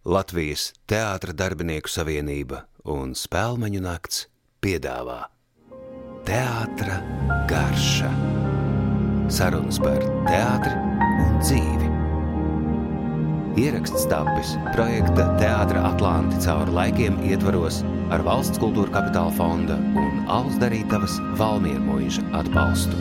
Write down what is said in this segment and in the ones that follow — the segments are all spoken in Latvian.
Latvijas Teātra darbinieku savienība un Spēlmeņu nakts piedāvā Teātra garša. Sarunas par teātri un dzīvi. Ieraksts tapis projekta Teātra Atlanti cauri laikiem ietvaros ar valsts kultūra kapitāla fonda un Alus Darītavas Valmiermuiža atbalstu.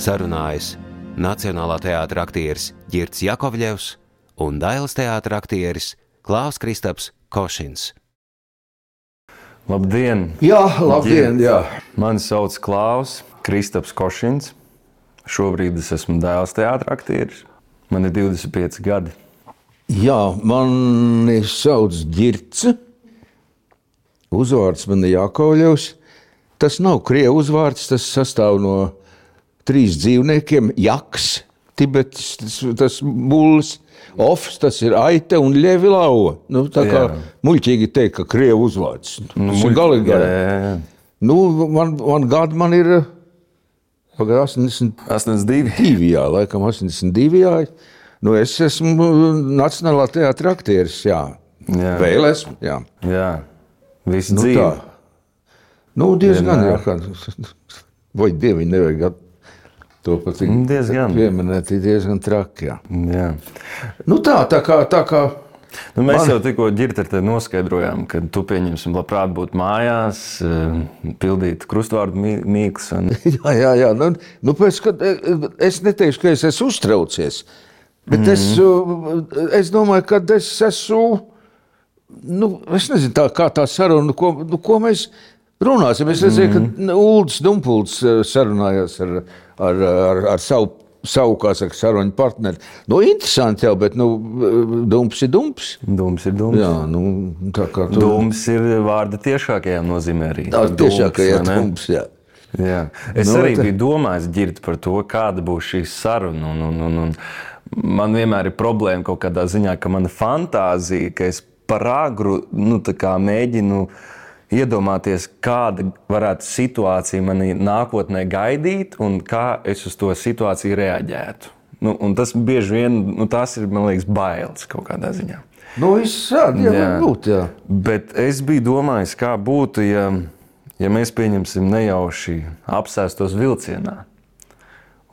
Sarunājas Nacionālā teātra aktieris Girts Jakovļevs un Dailas teātra aktieris Klāvs Kristaps Košins. Labdien! Jā, labdien! Jā. Mani sauc Klaus Kristaps Košins. Šobrīd es esmu dēls teātris aktieris. Man ir 25 gadi. Jā, mani sauc Girts. Uzvārds man ir Jākauļevs. Tas nav krievu uzvārds, tas sastāv no trīs dzīvniekiem. Jaks, Tibets, tas, tas bulls, ofs, tas ir aita un ļevi lauva. Nu, tā kā Jā. muļķīgi teikt, ka krievu uzvārds. Nu, muļ- galīgi. Jā, jā, jā. Nu, man, man gadi man ir pagaid 80. 82. Jā, laikam 82. Jā. Nu, es esmu Nacionālā teātris aktieris. Jā, Jā. vēl esmu. Jā. Jā, viss Nu, dzīve. tā. Nu, diezgan jā. Kā- Vai dievi nevajag to pat Mm, diezgan. pieminēt, ir diezgan traki. Jā. Jā. Nu, tā, tā kā. Tā kā Nu, mēs Man- jau tikko ģirta noskaidrojām, ka tu pieņemsim, labprāt būtu mājās, eh, pildīt krustvārdu mī- mīklas. Un... Jā, jā, jā. Nu, nu, pēc, kad, e, es neteikšu, ka es esmu uztraucies, bet mm es, uh, es domāju, ka es esmu. Nu, es nezinu, tā, kā tā saruna, ko, nu, ko mēs runāsim. Es redzēju, mm ka Ulrichs Dunpuls uh, sarunājās ar, ar, ar, ar savu. Savu, kā saka, sarunu partneri. Nu, interesanti jau, bet, nu, dumps ir dumps. Dūms ir dūms. Jā, nu, tā kā tu. Dūms ir vārda tiešākajā nozīmē arī. Tā ir ne? dumps, jā. Jā. Es Nu, arī te- biju domājis ģirt par to, kāda būs šī saruna. Un, un, un, un man vienmēr ir problēma kaut kādā ziņā, ka mana fantāzija, ka es par agru nu, mēģinu iedomāties, kāda varētu situācija manī nākotnē gaidīt un kā es uz to situāciju reaģētu. Nu, tas bieži vien nu, tas ir liekas, bailes kaut kādā ziņā. Nu, viss šādi, jā, Jā. būt, jā. Bet es biju domājis, kā būtu, ja, ja mēs pieņemsim nejauši apsēstos vilcienā.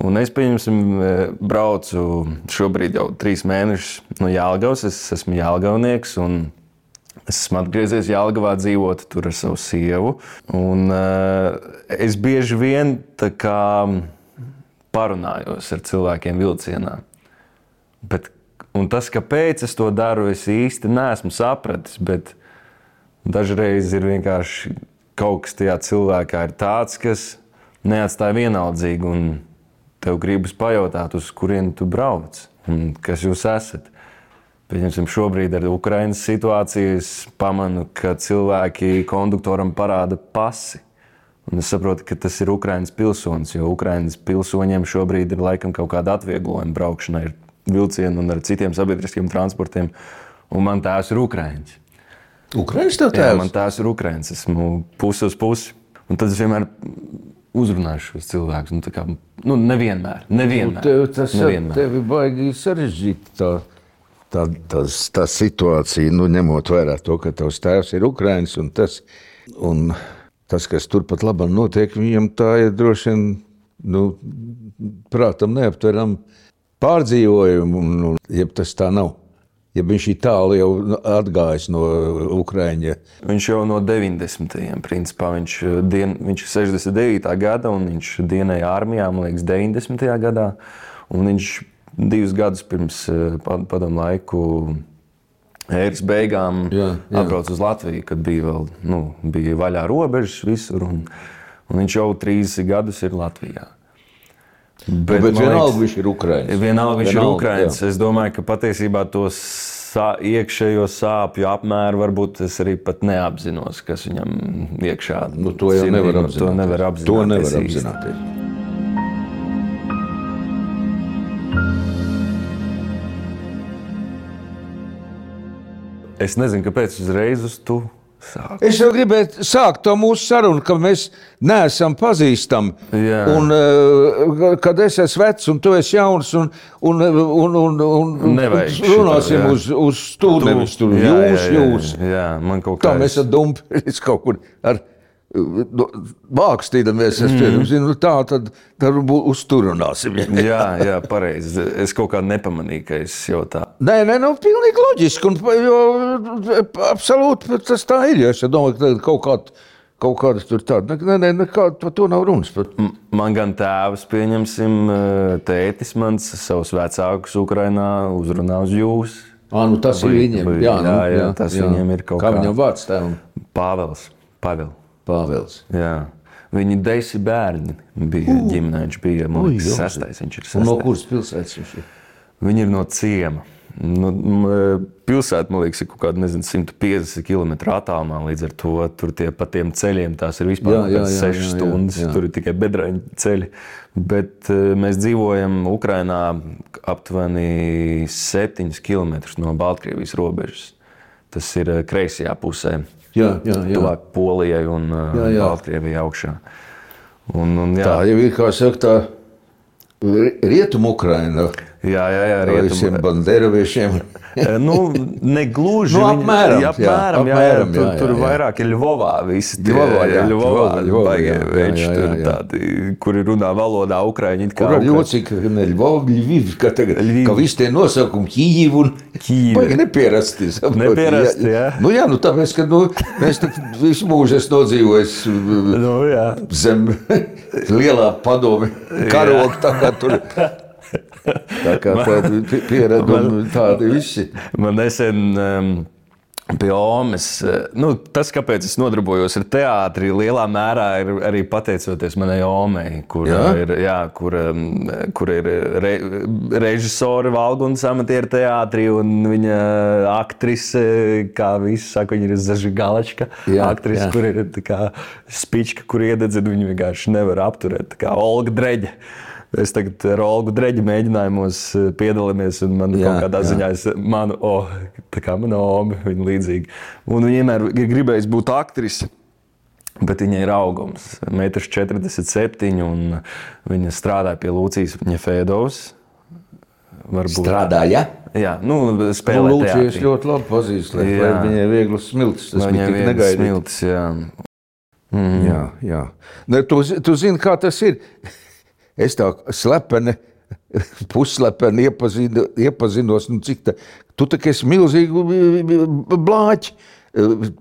Un es pieņemsim, e, braucu šobrīd jau trīs mēnešus no Jālgavas. Es esmu Jālgavnieks. un Es esmu atgriezies Jālgavā, dzīvot tur ar savu sievu. Un, uh, es bieži vien kā parunājos ar cilvēkiem vilcienā. Bet, tas, kāpēc es to daru, es īsti neesmu sapratis. Dažreiz ir vienkārši kaut kas tajā cilvēkā ir tāds, kas neatstāja vienaldzīgi. Tev gribas pajautāt, uz kurieni tu brauc un kas jūs esat. Pieņemsim, šobrīd ar Ukraiņas situāciju es pamanu, ka cilvēki konduktoram parāda pasi. Un es saprotu, ka tas ir Ukraiņas pilsonis, jo Ukraiņas pilsoņiem šobrīd ir laikam kaut kāda atvieglojuma braukšanai ar vilcienu un ar citiem sabiedriskiem transportiem. Un man tās ir Ukraiņas. Ukraiņas tev Jā, tēvs? man tās ir Ukraiņas. Esmu pusi uz pusi. Un tad es vienmēr uzrunāju šos cilvēkus. Nu, kā, nu, nevienmēr. nevienmēr Tev, tas nevienmēr. tev ir baigi sarežģīti. Tā, tā, tās, tā situācija, nu, ņemot vērā to, ka tavs tēvs ir Ukrāņš un tas, un tas, kas turpat labam notiek, viņam tā ir droši vien nu, prātam neaptveram pārdzīvojumu, un, un, ja tas tā nav. Ja viņš ir tālu jau atgājis no Ukrāņa, Viņš jau no 90. principā viņš, dien, viņš ir 69. gada un viņš dienēja armijā, man liekas, 90. gadā. Un viņš divus gadus pirms eh, pad- padomu laiku ēras beigām Jā, jā. atbrauca uz Latviju, kad bija vēl nu, bija vaļā robežas visur. Un, un viņš jau 30 gadus ir Latvijā. bet, bet vienalga viņš ir Ukrāņš. Vienalga viņš ir Vienalga, Ukrāņš. jā. Es domāju, ka patiesībā to sā, iekšējo sāpju apmēru varbūt es arī pat neapzinos, kas viņam iekšā Nu, to jau nevar apzināties. To nevar apzināties. To nevar apzināties. Es nezinu, kāpēc uzreiz uz tu. Sāk. Es jau gribēju sākt to mūsu sarunu, ka mēs neesam pazīstami. Jā. Un, uh, kad es esmu vecs un tu esi jauns, un, un, un, un, un runāsim jā. uz, uz stūri, nevis tur Jā, jūs, jā, jā, jūs. Jā, man kaut Tā kā mēs esam dumpi kaut kur ar bākstīdamies. Es mm. zinu, tā tad, tad bū- uz tur runāsim. Ja. Jā, jā pareizi. Es kaut kā nepamanīju, ka es jau tā. Nē, nē, nu, pilnīgi loģiski. Un, jo, absolūti tas tā ir. jo Es domāju, ka kaut kāda. Kaut kādas tur tādas, nē, nē, nekāda par to nav runas. Pat. M- Man gan tēvs, pieņemsim, tētis mans savus vecākus Ukrainā uzrunā uz jūs. Ah, nu tas ir Vai- viņiem. vai- Jā, nu, jā, jā, tas viņiem ir kaut kā. kā. viņam vārds tēvam? Pāvils. Pavel. Pāvils. Jā. Viņi desi bērni bija uh. ģimenē. Viņš bija liekas, Ui, sestais. Viņš ir Un no kuras pilsētas viņš ir? Viņi ir no ciema. Nu, m, pilsēta, man liekas, ir kaut kāda nezinu, 150 km attālumā. Līdz ar to tur tie, pa tiem ceļiem tās ir vispār Jā, jā, jā, 6 jā, jā, stundas. jā. Tur ir tikai bedraņu ceļi. Bet eh, mēs dzīvojam Ukrajinā aptuveni 7 km no Baltkrievijas robežas. Tas ir eh, kreisajā pusē. Jā, jā, jā. Tuvāk Polijai un eh, Jā, jā. Baltkrievijai augšā. Un, un, jā, Tā jau ir, kā saka, tā rietumu Ukraina. jā, jā, jā, Ar rietumu- visiem banderoviešiem. Nu, ne gluži. Nu, viņi- apmēram, jā, jā, apmēram, jā, jā, apmēram, tur, jā, jā, tur jā. vairāk ir Ļuvovā. Visi tie Ļuvovā, jā, Ļuvovā, Ļuvovā, Ļuvovā, jā, jā, veči, jā, tur jā, jā. tādi, kuri runā valodā Ukraiņi. Kur ar jocīgi, ka ne Ļuvova, Ļuviv, ka tagad, Ļuviv. ka visi tie nosaukumi Kījiv un Kījiv. Baigi nepierasti. saproti. Nepierasti, jā. Nu jā, nu tāpēc, ka nu, mēs visu mūžu esmu nodzīvojis Nu, jā. zem lielā padome karoga, tā kā tur. Tā kā pieredumi tādi visi. Man nesen um, pie Omas, eh, nu, tas, kāpēc es nodarbojos ar teātri, lielā mērā ir arī pateicoties manai Omei, kur Jā? ir, jā, kur, um, kur ir re, režisori Valgunas amatieru teātrī un viņa aktrise, kā visi saka, viņa ir Zažigalačka. Jā, Aktrise, jā. kur ir spička, kur iededzina, viņu vienkārši nevar apturēt. Tā kā Olga Dreģa. Es tagad ar Olgu Dreģi mēģinājumos eh, piedalāmies, un man Jā, kādā jā. ziņā es, man, oh, tā kā mana oma, viņa līdzīga. Un viņa vienmēr ir gribējusi būt aktrise. Bet viņai ir augums, 1,47 m, un viņa strādāja pie Lūcijas Ņefēdovas. Varbūt Strādāja. Jā, nu, Nu, spēlē Lūcijas teātrī. ļoti labi pazīst, lai, Jā. lai viņai ir viegls smilts. Tas Viņai ir negaidīti. smilts, jā. Jā, jā. Ne, tu, tu zini, kā tas ir. Es tā slepeni, pusslepeni iepazinu, iepazinos, nu, cik tā. Tu tā kā esi milzīgi blāķi.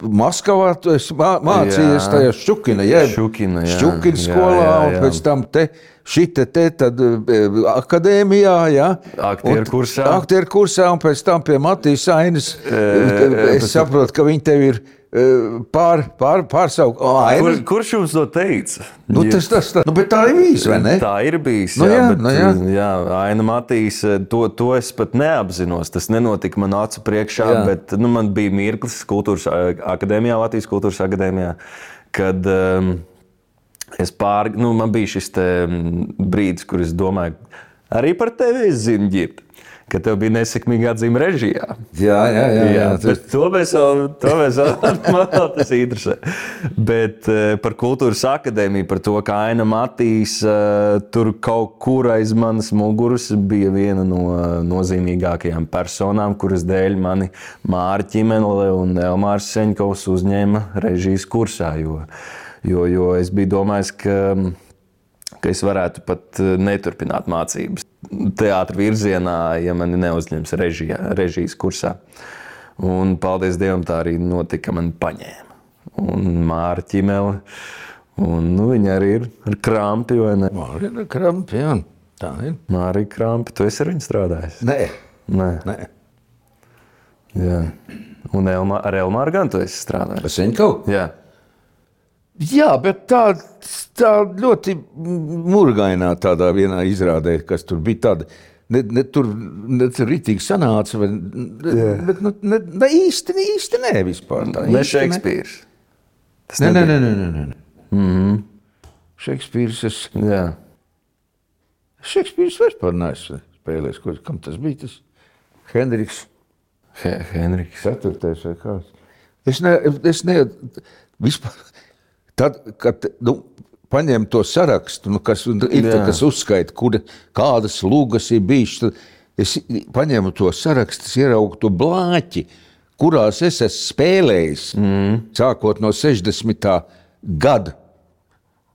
Maskavā tu esi mā- mācījies Jā. tajā šķukina, jā, Ščukina, jā. šķukina Jā, skolā, jā, un jā. pēc tam te, šite te, tad eh, akadēmijā, jā. Aktieru Un- kursā. Aktieru kursā, un pēc tam pie Matīs Ainas. Es saprotu, ka viņi tev ir pār, pār, pārsaukt. Kur, kurš jums to teica? Nu, tas, tas, tas, nu, tā ir bijis? Tā ir bijis. Nu jā, jā, bet, nu jā. jā, Aina Matīs, to, to es pat neapzinos. Tas nenotika man acu priekšā, Jā. bet nu, man bija mirklis kultūras akadēmijā, Latvijas kultūras akadēmijā, kad um, es pār, nu, man bija šis mm, brīdis, kur es domāju, arī par tevi es zinu, ģirt. Ka tev bija nesekmīga atzīme režijā. Jā, jā, jā. jā, Jā, to mēs vēl, to mēs vēl man tas interesē. Bet eh, par kultūras akadēmiju, par to, kā Aina Matīs eh, tur kaut kur aiz manas muguras bija viena no eh, nozīmīgākajām personām, kuras dēļ mani Mārķa Čimenle un Elmārs Seņkovs uzņēma režijas kursā. Jo, jo, jo es biju domājis, ka ka es varētu pat eh, neturpināt mācības teātris virzienā, ja mani neuzņems režijā, režijas kursā. Un, paldies Dievam, tā arī notika. Man paņēma. Un Mārķa ķimele. Un, nu, viņa arī ir ar krampi, vai ne? Marina Krampi, jā. Tā ir. Mārija Krampi, tu esi ar viņu strādājis? Nē, Nē. nē. Jā. Un Elma, ar Elmāru gan tu esi strādājis? Tas viņa kaut Jā. Jā, bet tā, tā ļoti murgainā tādā vienā izrādē, kas tur bija tāda. Ne, ne, tur ne, tur rītīgi sanāca, bet, ne, bet nu, ne, ne, īsti, ne, īsti nē, vispār. Tā, Ne Šekspīrs. Tas Nē, nē, nē, nē, nē, nē. Mm -hmm. Šekspīrs, es, Jā. Šekspīrs vispār neesmu spēlējis. Ko, kam tas bija? Tas Henriks He Henriks. ceturtais vai kāds. Es ne, es ne, vispār, tad, kad, nu, paņem to sarakstu, nu, kas, ir, tā, kas uzskaita, kur, kādas lūgas ir bijušas, tad es paņēmu to sarakstu, ieraugu to blāķi, kurās es esmu spēlējis, mm. sākot no 60. gada.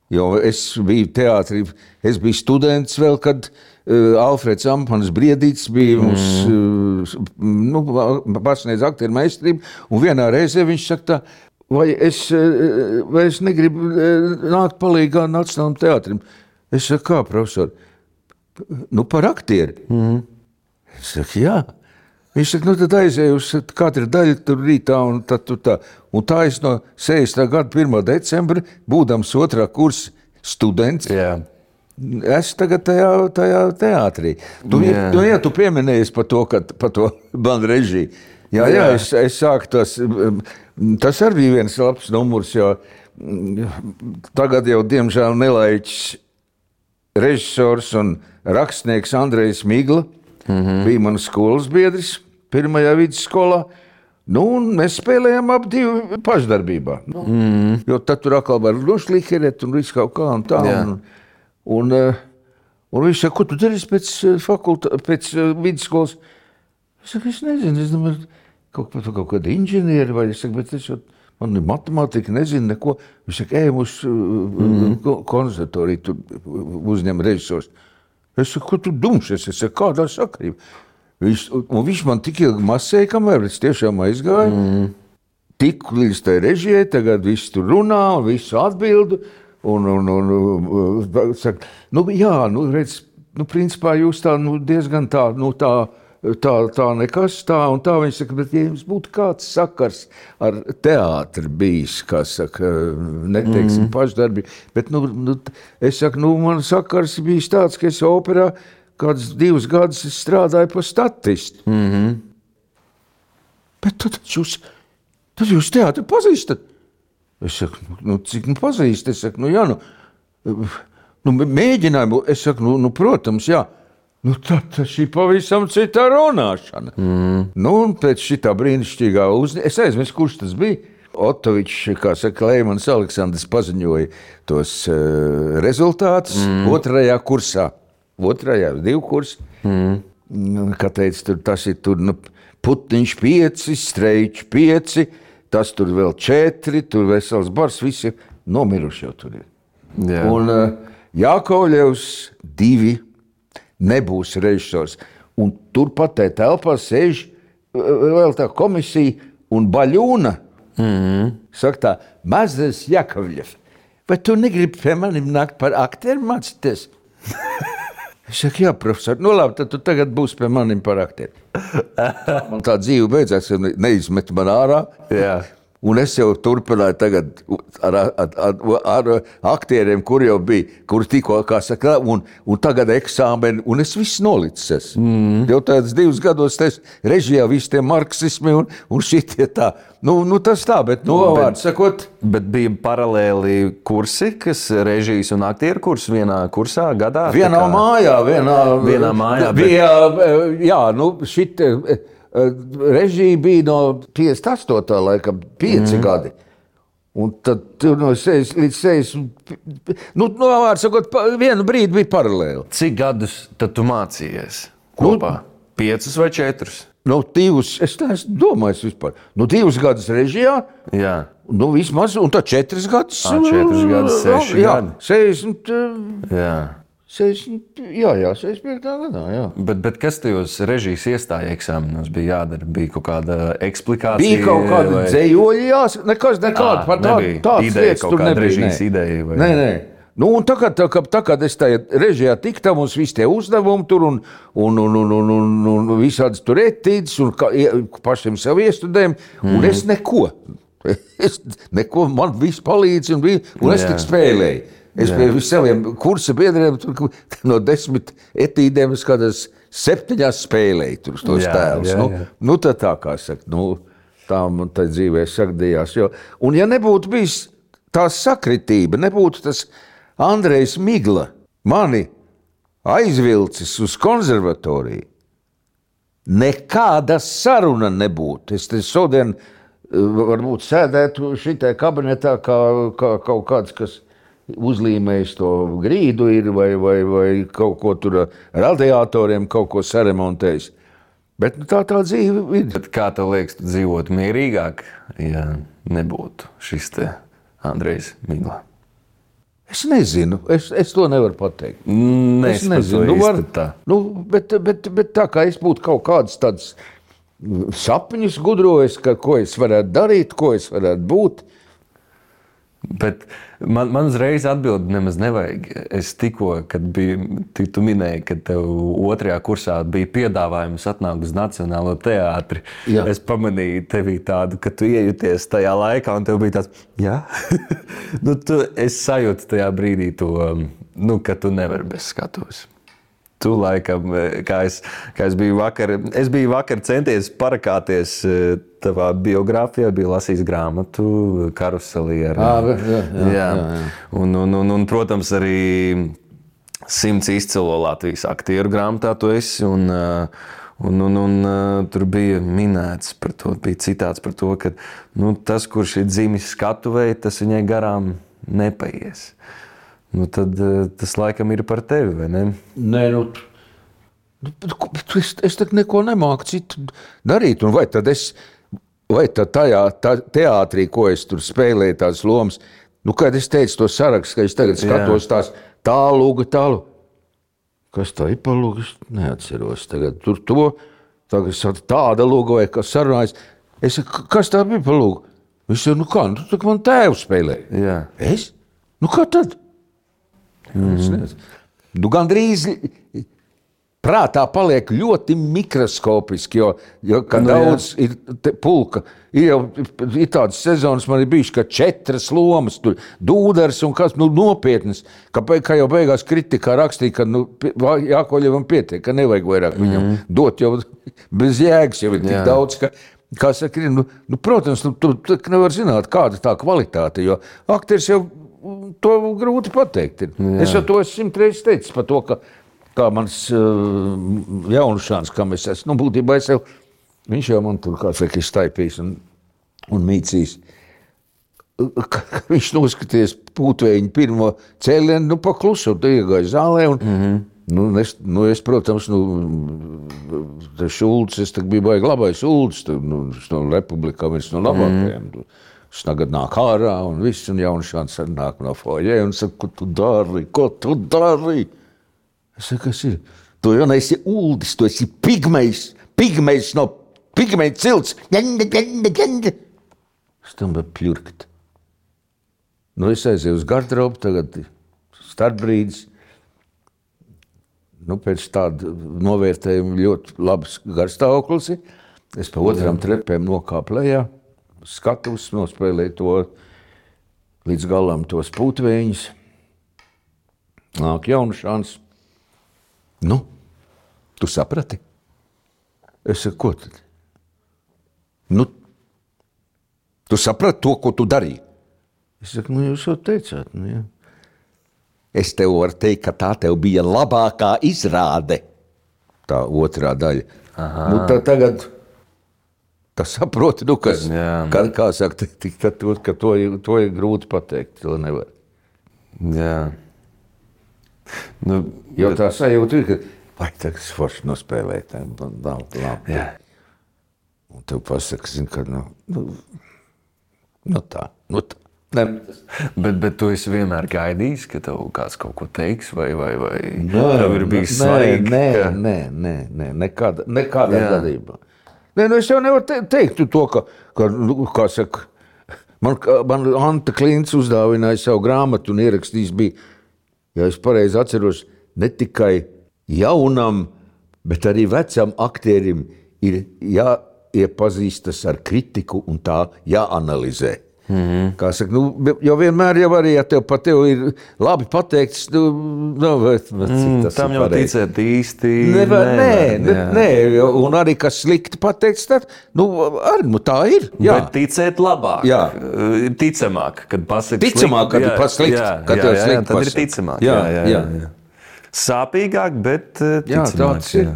Jo es biju teātrī, es biju students vēl, kad uh, Alfreds Ampans Briedīts bija mums, mm. uh, nu, pasniedz aktieru meistarību, un vienā reizē viņš saka tā, vai es, uh, vai es negribu uh, nākt palīgā Nacionālam teātrim. Es saku, kā profesor? Nu, par aktieri. Mm. Es saku, jā. Viņš saka, nu tad aizēju uz katru daļu tur rītā, un, tad, tu tā. un tā es no 60. gada 1. decembra, būdams otrā kursa students, Jā. Es tagad tajā, tajā teātrī. Tu, Jā. tu, jā, tu pieminējies par to, ka, par to bandu režiju. Jā, jā, Jā. es, es sāku tas. Tas arī bija viens labs numurs, jo mm, tagad jau, diemžēl, nelaiķis režisors un rakstnieks Andrejs Migla mm -hmm. bija mans skolas biedrs pirmajā vidusskolā. Nu, un mēs spēlējām ap divu pašdarbībā. Nu, mm. Jo tad tur atkal var nošliherēt un viss kaut kā un tā. Jā. Un, un, eh, un viņš saka, ko tu darīsi pēc, eh, fakultā, pēc eh, vidusskolas? Es saku, es nezinu, es domāju, kaut, kaut, kaut kāda inženieri vai es saku, bet es jau, man ir matemātika, nezinu neko. Viņš saka, ej, uz mm. konservatoriju, tur uzņem režisors. Es saku, ko tu dumšies? Es saku, kādā sakarībā? Viņš, un viņš man tik ilgi masēja, kamēr es tiešām aizgāju. Mm. Tik līdz tai režijai, tagad viss tur runā, un viss atbild. Un, un, un, un, saka, nu, jā, nu, redz, nu, principā jūs tā nu, diezgan tā, nu, tā, tā, tā nekas tā un tā. Viņš saka, bet ja jums būtu kāds sakars ar teātri bijis, kā saka, neteiksim mm. pašdarbi, bet, nu, nu, es saku, nu, man sakars bijis tāds, ka es operā kādus divus gadus strādāju par statistu. Mm -hmm. Bet tad jūs, tad jūs teātri pazīstat. Es saku, nu, cik nu pazīst? Es saku, nu, jā, nu, nu mēģinājumu. Es saku, nu, nu protams, jā. Nu, tad, tad šī pavisam cita runāšana. Mm. Nu, un pēc šī brīnišķīgā uzņēmuma, es aizmirsu, kurš tas bija. Otovičs, kā saka, Lēmans Aleksandrs paziņoja tos uh, rezultātus mm. otrajā kursā. Otrajā, divu kursu. Mm. Kā teica, tur, tas ir tur, nu, putniņš pieci, streičs pieci, tas tur vēl četri, tur vesels bars, visi nomiruši jau tur ir. Jā. Un uh, Jākovļevs divi nebūs režisors. Un turpat tajā telpā sēž uh, vēl tā komisija un baļūna. Mm -hmm. Saka tā, mazais Jākovļevs. Vai tu negribi pie maniem nākt par aktieru mācīties? Es saku, jā, profesor, nu labi, tad tu tagad būsi pie maniem par aktieru. Man tā dzīve beidzās, neizmet man ārā. Jā. Un es jau turpināju tagad ar, ar, ar, ar aktieriem, kur jau bija, kur tikko, kā saka, un, un tagad eksāmeni, un es viss nolicis. esmu. Mm. Jau tādus divus gados tas režijā visi tie marksismi un, un šitie tā. Nu, nu tas tā, bet, nu, bet- vārds sakot, Bet bija paralēli kursi, kas režijas un aktieru kurs vienā kursā gadā. Vienā kā- mājā, vienā, Vienā mājā, bija. Bet... Jā, nu, šit, eh, režija bija no 58. laikam, 5 mm. gadi. Un tad tur no 6 līdz 60. Nu, no vārds sakot, vienu brīdi bija paralēli. Cik gadus tad tu mācījies kopā? Piecus vai četrus? Nu, divus, es neesmu domājis vispār. Nu, divus gadus režijā. Jā. Nu, vismaz, un tad četrus gadus. Ā, četrus gadus, seši jā, gadi. 60, eh, Jā. 60, jā, jā, 65. gadā. Jā. Bet, bet kas tajos režijas iestāja eksāmenos bija jādara? Bija kaut kāda eksplikācija. Bija kaut kāda vai- dzējoļa, jāsaka, nekas, nekāda Ā, par tādu Ideja, lietas kaut kāda režijas nē. ideja vai- Nē, nē. Nu, un tagad, tā, kā- tā, kad es tajā režijā tiku, tam mums visi tie uzdevumi tur un, un, un, un, un, un, un visādas tur etīdes un kā, ie- pašiem sev iestudējumi, un Mhm. es neko. Es neko, man viss palīdz, un, bija, un es tik spēlēju. Es pie saviem kursa biedriem tur, no desmit etīdēm es kādas septiņas spēlēju tur tos Jā, tēlus. jā, Nu, jā. nu, tā tā kā saka, nu, tā man tā dzīvē sakdījās. Jo, un ja nebūtu bijis tā sakritība, nebūtu tas Andrejs Migla mani aizvilcis uz konservatoriju, nekāda saruna nebūtu. Es te šodien varbūt sēdētu šitā kabinetā kā, kā kaut kāds, kas uzlīmējis to grīdu ir, vai, vai, vai kaut ko tur ar radiatoriem kaut ko saremontējis. Bet nu, tā tā dzīve ir. Bet kā tev liekas, tu dzīvotu mierīgāk, ja nebūtu šis te Andrejs Migla? Es nezinu, es, es to nevaru pateikt. Nē, Es nezinu, nu, var, nu, bet, bet, bet tā kā es būtu kaut kāds tāds sapņus gudrojis, ka, ko es varētu darīt, ko es varētu būt. Bet man, man uzreiz atbildēt, nemaz nevajag. Es tikko, kad biju, tu, tu minēji, ka tev otrajā kursā bija piedāvājums atnākt uz Nacionālo teātri. Jā. Es pamanīju tevī tādu, ka tu iejuties tajā laikā, un tev bija tāds, jā, nu, tu, es sajūtu tajā brīdī to, nu, ka tu nevari bez skatuves. Tu laikam, kā es, kā es biju vakar, es biju vakar centies parakāties eh, tavā biogrāfijā, biju lasījis grāmatu karuselī ar Ā, jā, jā, jā, jā. Un, un, un, un, protams, arī simts izcilo Latvijas aktieru grāmatā tu esi. Un, uh, un, un, un, uh, tur bija minēts par to, bija citāts par to, ka nu, tas, kurš ir dzimis skatuvē, tas viņai garām nepaies. Nu, tad uh, tas laikam ir par tevi, vai ne? Nē, nu, nu, es, es tak neko nemāku citu darīt. Vai tad es, vai tad tajā tā, teātrī, ko es tur spēlēju, tās lomas, nu, kad es teicu to sarakstu, ka es tagad skatos tās tālu, tālu. Kas tā ir par lūgu? Es neatceros. Tagad tur to, tagad tāda lūga vai kas sarunājas. Es saku, kas tā bija par lūgu? Viņš saka, nu kā, nu, tu tā man tēvu spēlēja. Jā. Es? Nu, kā tad? Mm -hmm. nu, Gan drīz prātā paliek ļoti mikroskopiski, jo, jo Nu, jā. daudz ir te pulka. Ir jau ir tādas sezonas, man ir bijušas, ka četras lomas, tur dūders un kas nu, nopietnas. Kā, kā jau beigās kritikā rakstīja, ka nu, Jākoļevam pietiek, ka nevajag vairāk viņam mm. dot, jo bez jēgas jau ir tik Jā. daudz. Ka, Kā saka, ir, nu, nu, protams, nu, tur tur nevar zināt, kāda ir tā kvalitāte. Jo aktieris jau to grūti pateikt. Ir. Es jau to esmu simt reizes teicis par to, ka kā mans uh, jaunušāns, kam es esmu, nu, būtībā es jau, viņš jau man tur, kā saka, ir staipījis un, un mīcījis. Viņš noskaties pūtvēju pirmo cēlienu, nu, paklusu, tu iegāji zālē. Un, mm -hmm. nu, es, nu, es, protams, nu, tas šulcs, es biju baigi labais šulcs, tu, nu, no republikā viens no labākajiem. Mm Viņš tagad nāk ārā un viss, un jaunušāns nāk no foļē un saka, ko tu dari, ko tu dari? Es saku, kas ir? Tu jau neesi uldis, tu esi pigmejs, pigmejs no pigmeja cilts. Es tam biju pļurkt. Nu, es aizēju uz garderobu, tagad starpbrīdis. Nu, pēc tāda novērtējuma ļoti labs garstāvoklis. Es pa otrām trepēm nokāpu lejā, skatos, nospēlēju to līdz galam, tos putekļus. Nāk jaunušāns. Nu, tu saprati? Es saku, ko tad? Nu, tu saprati to, ko tu darīji? Es saku, nu, jūs jau teicāt, nu, jā. Es tev varu teikt, ka tā tev bija labākā izrāde. Tā otrā daļa. Aha. Nu, tā tagad tas saproti, nu, kas, Jā. kā, kā saka, tik, to, ka to, to ir grūti pateikt. Jā. Nu, Jo tā sajūta ir, ka vai tas forši nospēlēt. Nav, nav. Jā. Un tev pasaka, zin, ka nu, nu, nu tā. Nu tā. Ne, Bet, bet tu esi vienmēr gaidījis, ka tev kāds kaut ko teiks, vai, vai, vai Nē, tev ir bijis svarīgi. Nē, ka- nē, nē, nē nekādā Jā. gadījumā. Nē, nu es jau nevaru te, teikt to, ka, ka nu, kā saka, man, man Anta Klints uzdāvināja savu grāmatu un ierakstījis bija, ja es pareizi atceros, ne tikai jaunam, bet arī vecam aktierim ir jāiepazīstas ar kritiku un tā jāanalizē. Mm -hmm. Saka, nu, jo vienmēr jau arī, ja tev tev ir labi pateikts, nu, nu, bet, bet, Mm, tas Tam ir jau pareizi? ticēt īsti. Nevar, nē, nē, jā. nē, un arī kas slikti pateikts, tad nu, arī, nu, tā ir. Jā, Bet ticēt labāk, Jā. Eh, ticamāk, kad pasakā Ticamāk, kad ir jā, kad jā, jā, jā, slikti tad ir pasaka. ticamāk. Jā, Jā, jā, jā, jā. jā. Sāpīgāk, bet eh, Jā, ticamāk. tāds ir. jā.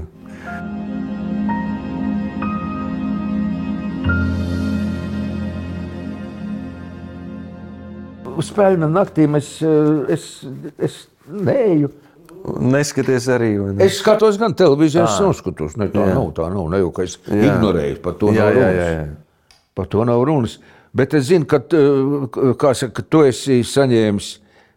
Uz spēļu naktīm es, eh, es, es neju. Neskaties arī. vai ne? Es skatos gan televīziju, es noskatos. Ne, tā jā. nav, tā nav. Ne jau, ka es jā. ignorēju, par to Jā, nav jā, jā, jā. Par to nav runas. Bet es zinu, ka, kā saka, ka tu esi saņēmis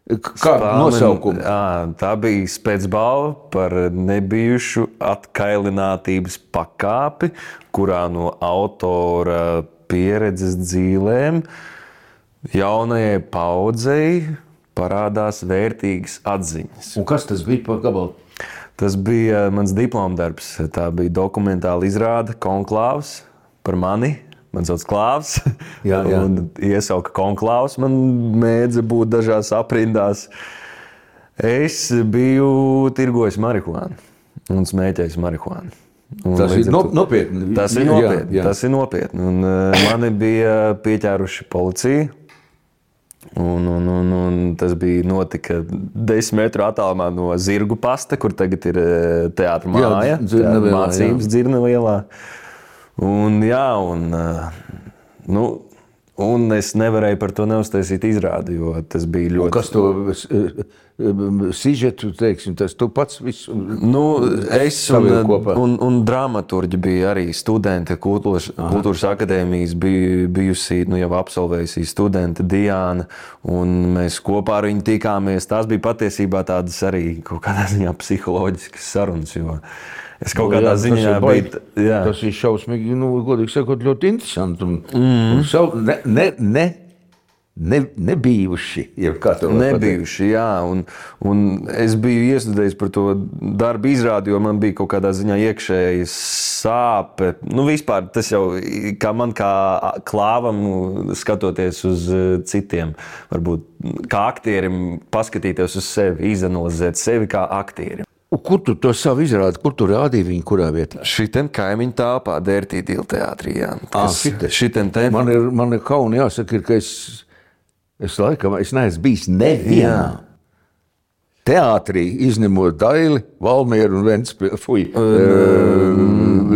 kādu Spāmen- nosaukumu. Jā, tā bija spēcbalva par nebijušu atkailinātības pakāpi, kurā no autora pieredzes dzīvēm jaunajai paudzei parādās vērtīgas atziņas. Un kas tas bija par gabalu? Tas bija mans diploma darbs. Tā bija dokumentāla izrāde, konklāvs par mani. Man sauc Klāvs. Jā, jā. Un iesauka konklāvs. Man mēdza būt dažās aprindās. Es biju tirgojis marihuānu un smēķējis marihuānu. Un Tas ir no, to- nopietni. Tas ir Jā, nopietni. jā. Tas ir nopietni. Un, uh, mani bija pieķēruši policija. Un, un, un, un tas bija notika desmit metru attālumā no zirgu pasta, kur tagad ir eh, teātris māja, mācības dzirnavu ielā. Un, jā, un, eh, nu, un es nevarēju par to neuztaisīt izrādi, jo tas bija Un ļoti. Kas to sižetu, teiksim, tas tu pats visu. Nu, es un, kopā. un, un dramaturgi bija arī studenti kultūras, kultūras akadēmijas, bija bijusi nu, jau absolvējusi studente Diana. un Mēs kopā ar viņu tikāmies. Tās bija patiesībā tādas arī kaut kādā ziņā psiholoģiskas sarunas. jo Es kaut kādā Jā, tas ziņā biju. Tas ir šausmīgi, nu, godīgi sakot, ļoti interesanti. Un, mm. un savu, ne, ne, ne, ne, nebijuši. Nebijuši, jā, un, un es biju iestudējis par to darbu izrādi, jo man bija kaut kādā ziņā iekšēji sāpe. Nu, vispār tas jau kā man, kā klāvam, nu, skatoties uz eh, citiem, varbūt kā aktierim, paskatīties uz sevi, izanalizēt sevi kā aktierim. Un Kur tu to savu izrādi, kur tu rādīji viņu, kurā vietā? Šitien kaimiņu tāpā, Dērtītī teātrī. Jā, Ah, šitien te. Man ir, man ir kauni jāsaka, ir, ka es, es laikam es neesmu bijis nevienā. Teātrī izņemot Daili, Valmieru un Ventspili, fuj,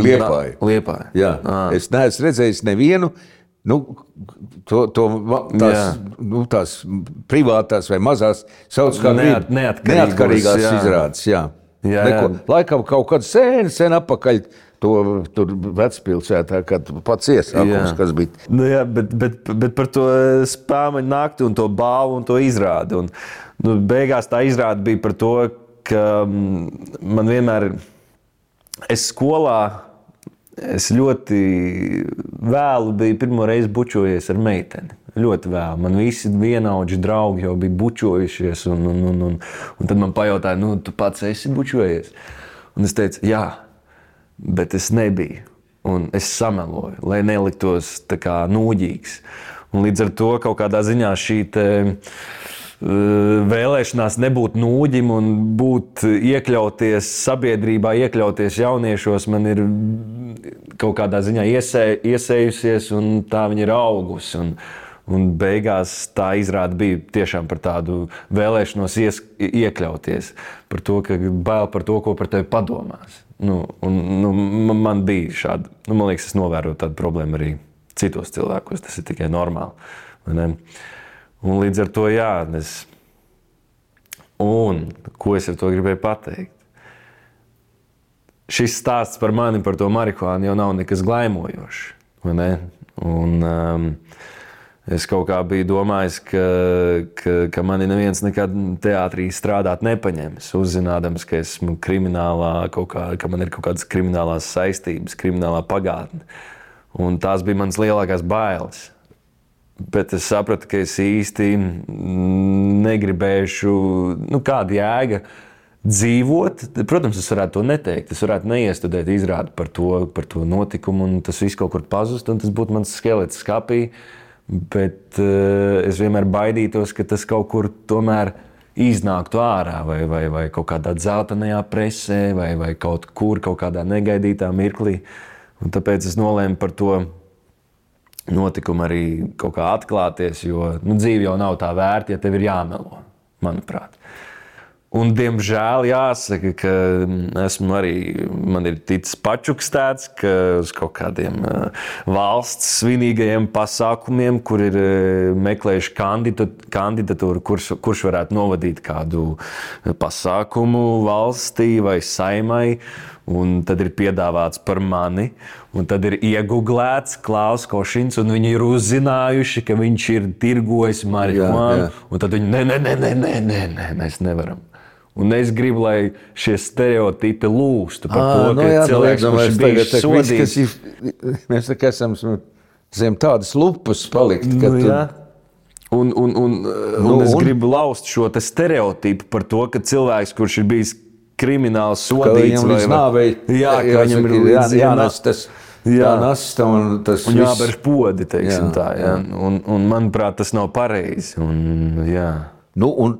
Liepāju. Liepāja. Jā, es neesmu redzējis nevienu. Nu, to, to, tās, Jā. nu, tās privātās vai mazās sauc par Neat- neatkarīgos, neatkarīgās jā. izrādes. Jā. Jā, jā. laikam kaut kad sen, sen apakaļ to tur vecpilsētā, kad pats iesākums, kas bija. Nu, jā, bet, bet, bet par to spēļu nakti un to balvu un to izrādi. Un, nu, beigās tā izrāde bija par to, ka mm, man vienmēr, es skolā, es ļoti vēlu biju pirmo reizi bučojies ar meiteni. Ļoti vēlu. Man visi vienaudži draugi jau bija bučojušies. Un, un, un, un, un tad man pajautāja, nu, tu pats esi bučojies. Un es teicu, jā, bet es nebiju. Un es sameloju, lai neliktos tā kā nūģīgs. Un līdz ar to kaut kādā ziņā šī te, uh, vēlēšanās nebūt nūģim un būt iekļauties sabiedrībā, iekļauties jauniešos, man ir kaut kādā ziņā iesē, iesējusies, un tā viņa ir augusi. Un, un beigās tā izrāda bija tiešām par tādu vēlēšanos ies, iekļauties, par to, ka bail par to, ko par tevi padomās. Nu, un, nu, man- man bija šāda, nu, man liekas, es novēroju tādu problēmu arī citos cilvēkos. Tas ir tikai normāli. Un līdz ar to, jā, es. Un ko es ar to gribēju pateikt? Šis stāsts par mani, par to marihuānu, jau nav nekas glaimojošs. ne? Un, um, es kaut kā biju domājis, ka, ka, ka mani neviens nekad teātrī strādāt nepaņems. Uzzinādams, ka esmu kriminālā, kā, ka man ir kaut kādas kriminālās saistības, kriminālā pagātne. Un tās bija manas lielākās bailes. Bet es sapratu, ka es īsti negribēšu, nu, kāda jēga dzīvot. Protams, es varētu to neteikt. Es varētu neiestudēt izrādi par to, par to notikumu, un tas viss kaut kur pazust, un tas būtu mans skelets skapī. Bet uh, es vienmēr baidītos, ka tas kaut kur tomēr iznāktu ārā, vai, vai, vai kaut kādā dzeltenajā presē, vai, vai kaut kur, kaut kādā negaidītā mirklī. Un tāpēc es nolēmu par to notikumu arī kaut kā atklāties, jo nu, dzīve jau nav tā vērta, ja tev ir jāmelo, manuprāt. Un, diemžēl jāsaka, ka esmu arī man ir ticis pačukstēts, ka uz kaut kādiem uh, valsts svinīgajiem pasākumiem, kur ir uh, meklējuši kandidatūru, kurš, kurš varētu novadīt kādu pasākumu valstī vai saimai. Un tad ir piedāvāts par mani, un tad ir iegūlēts Klaus Košins, un viņi ir uzzinājuši, ka viņš ir tirgojis marihuānu. Tad viņi nē, nē, nē, nē, nē, nē, nē, mēs nevaram. Un es gribu, lai šie stereotipi lūstu par à, to, ka no jā, cilvēks no, kurš bija sodīts. Ir, mēs tā kā esam zem tādas lupas palikt. Nu. Un, un, un, nu, un es un? gribu laust šo stereotipu par to, ka cilvēks, kurš ir bijis krimināli sodīts. Vai, nāvei, jā, jā, viņam ir jā, jānes tas. Jā, nasta un tas un jābērš podi, teiksim jā, tā. Jā. Jā. Un, un manuprāt, tas nav pareizi. Un, jā. Nu, un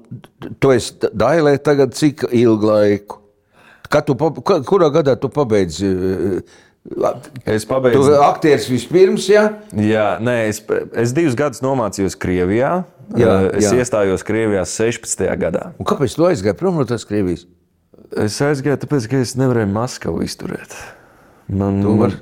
tu esi Dailē tagad cik ilgu laiku? Kad tu, kurā gadā tu pabeidzi? Es pabeidzu. Tu aktieris vispirms, jā? Jā, nē, es, es divus gadus nomācījos Krievijā. Jā, es jā. iestājos Krievijā 16. gadā. Un kāpēc tu aizgāji prom no tās Krievijas? Es aizgāju, tāpēc, ka es nevarēju Maskavu izturēt. Man, man,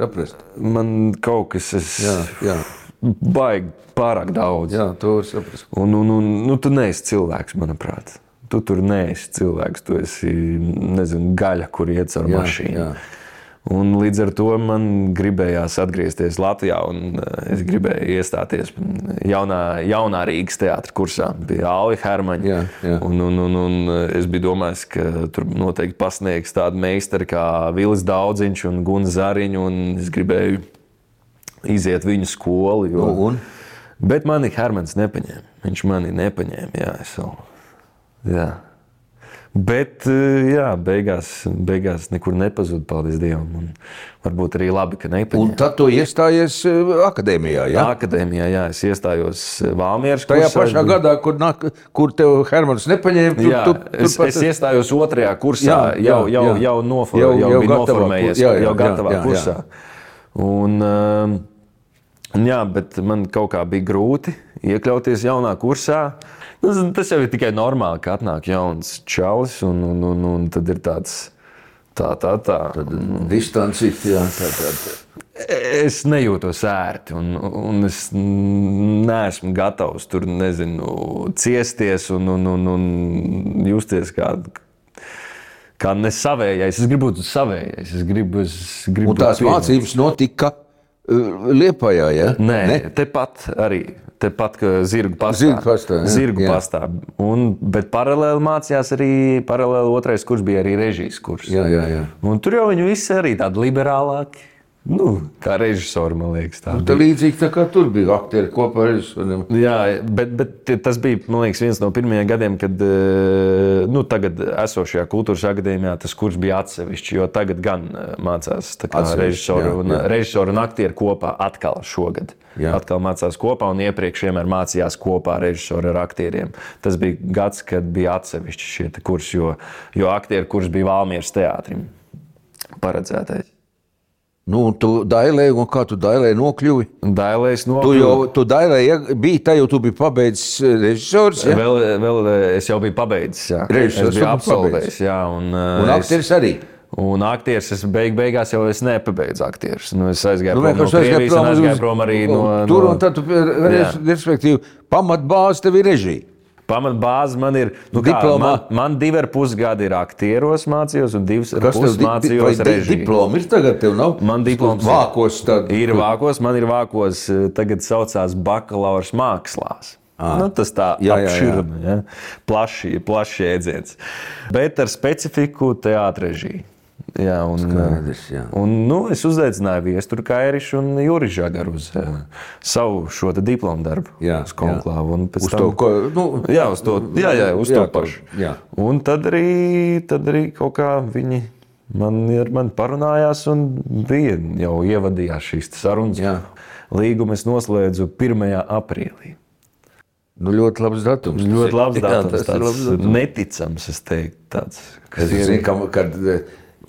man kaut kas ir. Jā, jā. Baigi pārāk daudz. Jā, to var saprast. Un, un, un nu, tu neesi cilvēks, manuprāt. Tu tur neesi cilvēks. Tu esi nezinu, gaļa, kur iet ar jā, mašīnu. Jā. Un līdz ar to man gribējās atgriezties Latvijā, un eh, es gribēju iestāties jaunā, jaunā Rīgas teātris kursā. Bija Alija Hermaņa. Jā, jā. Un, un, un, un es biju domājis, ka tur noteikti pasniegs tādu meistaru kā Vilis Daudziņš un Gunga Zariņš, es gribēju iziet viņu skolu. Jo... Nu, un? Bet mani Hermans nepaņēma. Viņš mani nepaņēma. Jā, es vēl. Jā. Bet, eh, jā, beigās, beigās nekur nepazuda, paldies Dievam. Un varbūt arī labi, ka nepaņēma. Un tad tu iestājies eh, akadēmijā, jā? Akadēmijā, jā, es iestājos eh, Valmieras kursā. Tajā pašā gadā, kur, nāk, kur tev Hermans nepaņēma, tu, jā, tu, tu, es, pat... es iestājos otrajā kursā, jā, jā, jau, jau, jā. jau, nofor, jau, jau, jau bija noformējies, jā, jā, jau gatavā jā, jā, kursā. Jā. Un, um, jā, bet man kaut kā bija grūti iekļauties jaunā kursā. Nu, tas jau ir tikai normāli, ka atnāk jauns čalis, un, un, un, un tad ir tāds. Tā, tā, tā. Tad distancīt, jā, tā, tā, tā. Es nejūtos ērti, un, un es neesmu gatavs tur, nezinu, ciesties un, un, un, un justies kā, kā nesavējais. Es gribu būt savējais. Es gribu, es gribu un tās mācības notika uh, Liepājā, ja? Nē, ne? tepat arī. Tepat zirgu pastā. Zirgu pastā, jā, zirgu jā. pastā. Un, bet paralēli mācījās arī, paralēli otrais kurs bija arī režijas kurs. Jā, jā, jā. Un tur jau viņi visi arī tādi liberālāki. Nu, kā režisori, man liekas, tā bija. Līdzīgi tā kā tur bija aktieri kopā ar režisoriem. Jā, bet, bet tas bija liekas, viens no pirmajiem gadiem, kad eh, nu, tagad esošajā kultūras akadēmijā tas kurs bija atsevišķs. Jo tagad gan eh, mācās režisori un, režisori un aktieri kopā atkal šogad. Jā. Atkal mācās kopā, un iepriekš vienmēr mācījās kopā režisori ar aktieriem. Tas bija gads, kad bija atsevišķi šie kursi, jo, jo aktieru kurs bija Valmieras teātrim paredzētais. Nu, tu dailēji, un kā tu dailēji nokļuvi? Dailējis nokļuvi. Tu jau tu dailēji, ja, biji tā, jau tu biji pabeidzis eh, režisors. Ja? Vēl, vēl eh, es jau biju pabeidzis, jā. Režisors es biju absolvējis, jā. Un, eh, un aktieris arī. Un aktieris es beig, beigās jau nepabeidzu aktierus. Nu, es aizgāju nu, prom no Krievijas un aizgāju prom arī no... Tur un tad, tu, respektīvi, pamatbāze tev ir režija. Pamatbāze man ir. Nu, kā, man, man divi ar pus gadi ir aktieros mācījos, un divas ar pus di mācījos režijā. Diplomi ir tagad, tev nav? Man diploms vākos. Tad... Ir vākos, man ir vākos, eh, tagad saucās bakalaurs mākslās. À, nu, tas tā apširma, ja? plaši, plaši jēdziens. Bet ar specifiku teātrežiju. Jā, un, Skaidrs, jā. un, nu, es uzaicināju Viesturu Kairišu un Juris Žagaru uz uh, savu šo diplomu darbu. Jā, uz konklāvu. Uz tam, to, ko, nu, jā, uz to, jā, jā, uz jā, to pašu. Jā. Un tad arī, tad arī kaut kā viņi man, ar mani parunājās un bija jau ievadījās šīs sarunas. Jā. Līgumu es noslēdzu 1. aprīlī. Nu, ļoti labs datums. Ļoti labs datums. Jā, tas tāds labs datums. neticams, es teiktu. Tāds, es zinu, ka, kad,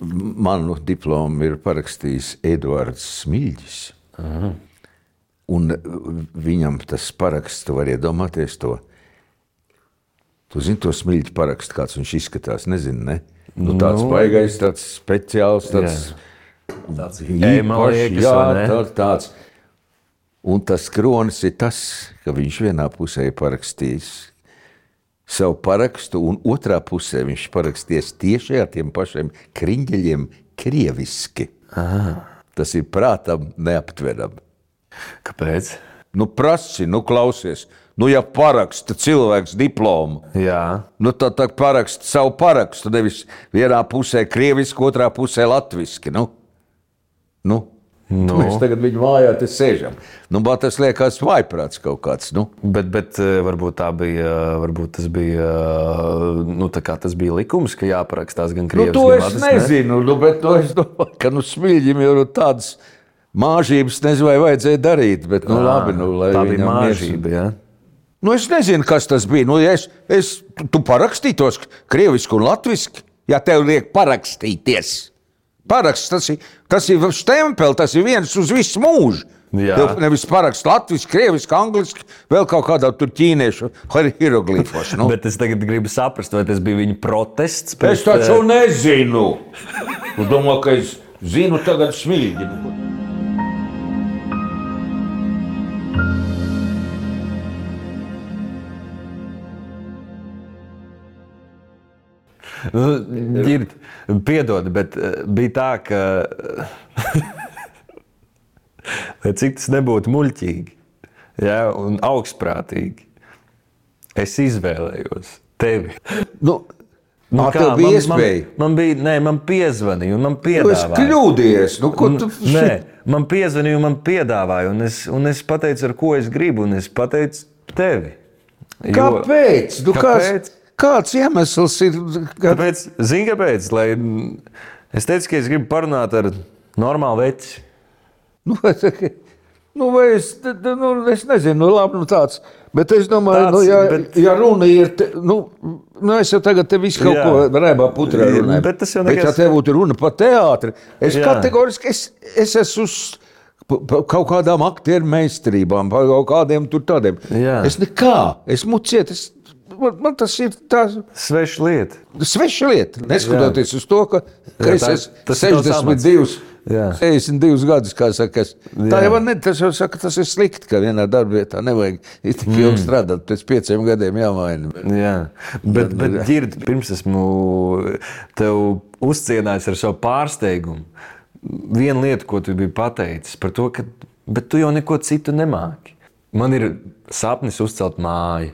Manu diplomu ir parakstījis Eduards Smilģis. Aha. Un viņam tas paraksts, tu vari iedomāties to. Tu zini, to smilšu parakstu, kāds viņš izskatās. Nezinu, ne? Nu, tāds nu, baigais, tāds speciāls, tāds ne? tā, tāds. Un tas kronis ir tas, ka viņš vienā pusē ir parakstījis savu parakstu, un otrā pusē viņš parakstījis tieši ar tiem pašiem kriņģeļiem, krieviski. Aha. Tas ir prātam neaptverami. Kāpēc? Nu, prasi, nu, klausies. Nu, ja paraksta cilvēks diplomu, Jā, nu, tad, tad paraksta savu parakstu. Nevis vienā pusē krieviski, otrā pusē latviski. Nu, nu. Nu. Mēs tagad viņu mājā te sēžam. Nu, tas liekas vaiprāts kaut kāds. Nu. bet, bet eh, varbūt, tā bija, varbūt tas bija, eh, nu, tas bija likums, ka jāparakstās gan Nu, krievis, to gan es latvis, ne? nezinu, nu, bet nu, es domāju, ka nu, smilģim jau ir tādas māžības, nezinu, vai vajadzēja darīt. Bet, nu, labi, nu, tā bija māžība. Ja? Nu, es nezinu, kas tas bija. Nu, es, es, tu parakstītos krieviski un latviešu, ja tev liek parakstīties. Paraksts, tas ir, tas ir stempels, tas ir viens uz visu mūžu. Tev nevis paraksts latviešu, krieviski, angliski, vēl kaut kādā tur ķīniešu hieroglifos. Nu. Bet es tagad gribu saprast, vai tas bija viņa protests. Es pret, taču eh, nezinu. Es domāju, ka es zinu tagad smilģi. Nu, Nu, ir, piedod, bet eh, bija tā, ka. Lai cik tas nebūtu muļķīgi ja, un augstprātīgi, es izvēlējos tevi. Nu, Nu, kā, tev bija iespēja? Man, man bija, nē, man piezvanīja, un man Tu esi piedāvāja. kļūdījies. Nu, ko tu Nē, man piezvanīja, un man piedāvāja, un es, un es pateicu, ar ko es gribu, un es pateicu tevi. Jo- Kāpēc? Nu, Kāpēc? kāds, kāds iemesls ir? Ka... Tāpēc, zini, kāpēc? Lai, es teicu, ka es gribu parunāt ar normālu veci. Nu, tā- nu, es, nu, es nezinu, nu, labi, nu, tāds. Bet es domāju, Tāds, nu, ja, bet- ja runa ir. Te, nu, nu, es jau tagad te visu kaut Jā. ko rēbā putrā runāju. bet tas jau Bet, ja nekas- te būtu runa par teātri, es Jā. kategoriski es, es esmu uz kaut kādām aktieru meistarībām, par kaut kādiem tur tādiem. Jā. Es nekā, es muciet, es, man, man tas ir tāds. Sveša lieta. Sveša lieta, neskatoties uz to, ka, ka Jā, es tā- esmu tavs amats. 62, Jā. 62 gadus. kā Saka, es, tā Jā. jau ne, tas jau saka, tas ir slikti, ka vienā darbā nevajag tik ilgi strādāt. Pēc pieciem gadiem jāmaina. Jā, bet, bet ģird, pirms esmu tev uzcienājis ar savu pārsteigumu. Viena lieta, ko tu biji pateicis par to, ka bet tu jau neko citu nemāki. Man ir sapnis uzcelt māju.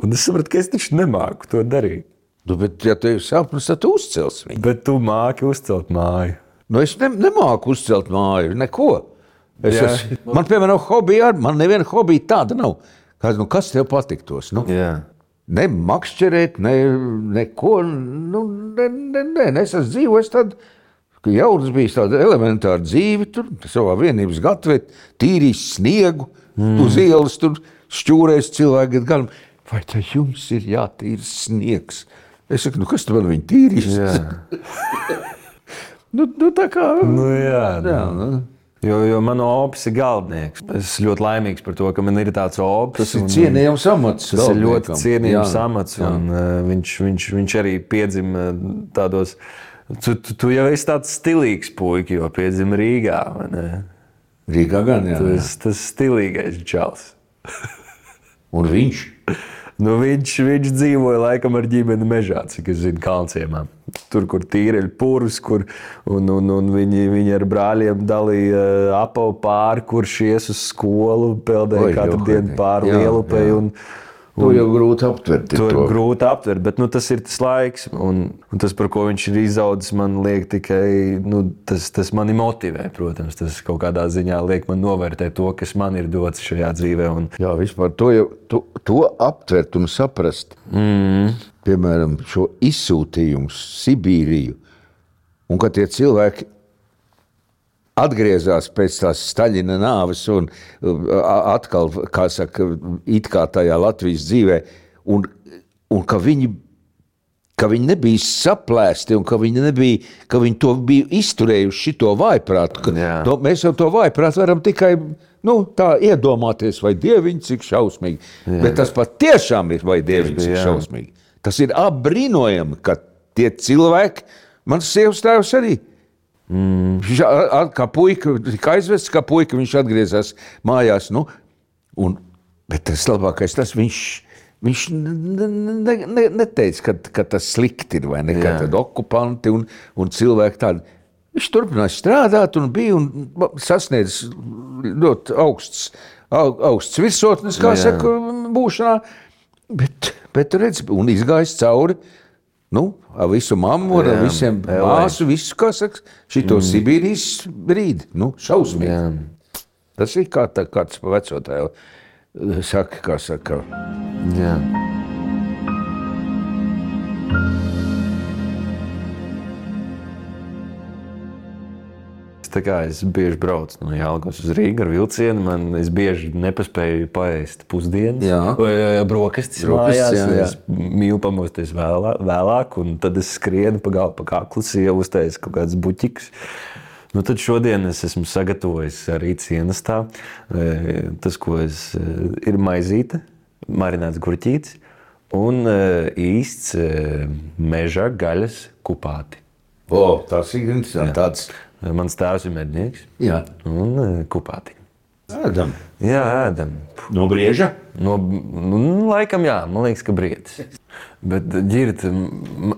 Un es sapratu, ka es taču nemāku to darīt. Nu, bet, ja tev ir sapnis, tad tu uzcels viņu. Bet tu māki uzcelt māju. Nu, es ne, nemāku uzcelt māju, neko. Es Jā. esmu, man, piemēram, hobija, man neviena hobija tāda nav. Kas, nu, kas tev patiktos? Nu? Jā. Ne makšķerēt, ne, neko. Nu, ne, ne, ne, ne, es esmu dzīvojis tādā. Jau tas bija tāda elementāra dzīve, tur savā vienības gatavē, tīrīs sniegu, mm. uz ielas tur šķūrēs cilvēki. Gan, vai te jums ir jātīra sniegs? Es saku, nu kas tur man viņa tīrīs? Nu, nu, tā kā. Nu, jā, jā, nu. Jo, jo man opis ir galvenais. Es ļoti laimīgs par to, ka man ir tāds opis. Tas ir cienījams amats. Tas ir ļoti cienījams amats. Un, uh, viņš, viņš, viņš arī piedzima tādos. Tu, tu, tu jau esi tāds stilīgs puisis, jo piedzima Rīgā. Rīgā gan, jā. Tu tas stilīgais čels. Un viņš. Nu, viņš, viņš dzīvoja laikam ar ģimeni mežā, cik es zinu, Kalnciemā. Tur, kur tīreļi purvs, kur un, un, un viņi, viņi ar brāļiem dalīja uh, apavu pāri, kurš ies uz skolu, peldēja katru dienu pāri. Un, To jau grūti aptvert. To ir to. grūti aptvert, bet nu, tas ir tas laiks. Un, un tas, par ko viņš ir izaudzis, man liek tikai nu, tas, tas mani motivē. Protams, tas kaut kādā ziņā liek man novērtēt to, kas man ir dots šajā dzīvē. Un, Jā, vispār to, jau, to, to aptvert un saprast. Mm. Piemēram, šo izsūtījumu, Sibīriju. Un ka tie cilvēki atgriezās pēc tās Staļina nāves un uh, atkal, kā saka, it kā tajā Latvijas dzīvē, un, un ka viņi ka viņi nebija saplēsti un ka viņi, nebija, ka viņi to bija izturējuši šo vājprātu. ka. To, mēs jau to vājprātu varam tikai nu, tā iedomāties, vai dieviņš cik šausmīgi. Jā. Bet tas patiešām ir vai dieviņš cik šausmīgi. Tas ir apbrīnojami, ka tie cilvēki, mans sievas tēvs arī. Mm. Viņš kā puika, tika aizvests, kā puika, viņš atgriezās mājās. Nu, un, bet tas labākais, tas viņš, viņš ne, ne, ne, neteica, ka, ka tas slikti ir vai ka Jā. tad okupanti un, un cilvēki tādi. Viņš turpināja strādāt un bija un sasniedzis ļoti augsts, au- augsts virsotnes, kā saka, būšanā. Bet, bet redz, un izgājis cauri. Nu, ar visu mammu, ar Jā, visiem LA. māsu, visu, kā saka, šito mm. Sibīrijas brīdi. Nu, šausmīgi. Jā. Tas ir kā tā, kāds vecotājs saka, kā saka. Jā. Tā kā es bieži braucu no Jālgavas uz Rīgā ar vilcienu, man es bieži nepaspēju paēst pusdienas Jā. vai brokastis. Brokastis, jā, jā. Es mīlu pamosties vēlā, vēlāk, un tad es skrienu pa galvu, pa kaklu, jau uztaisu kaut kādas buķikas. Nu, tad šodien es esmu sagatavojis arī cienestā. e, Tas, ko es, e, ir maizīte, marināts gurķītis un e, īsts meža gaļas kupāti. O, tas ir interesanti. Mans tēvs ir mednieks Jā, un e, kupāti. ēdam. Jā, ēdam. No brieža. No, nu, laikam, jā, man liekas, ka briedis. Bet, ģirt,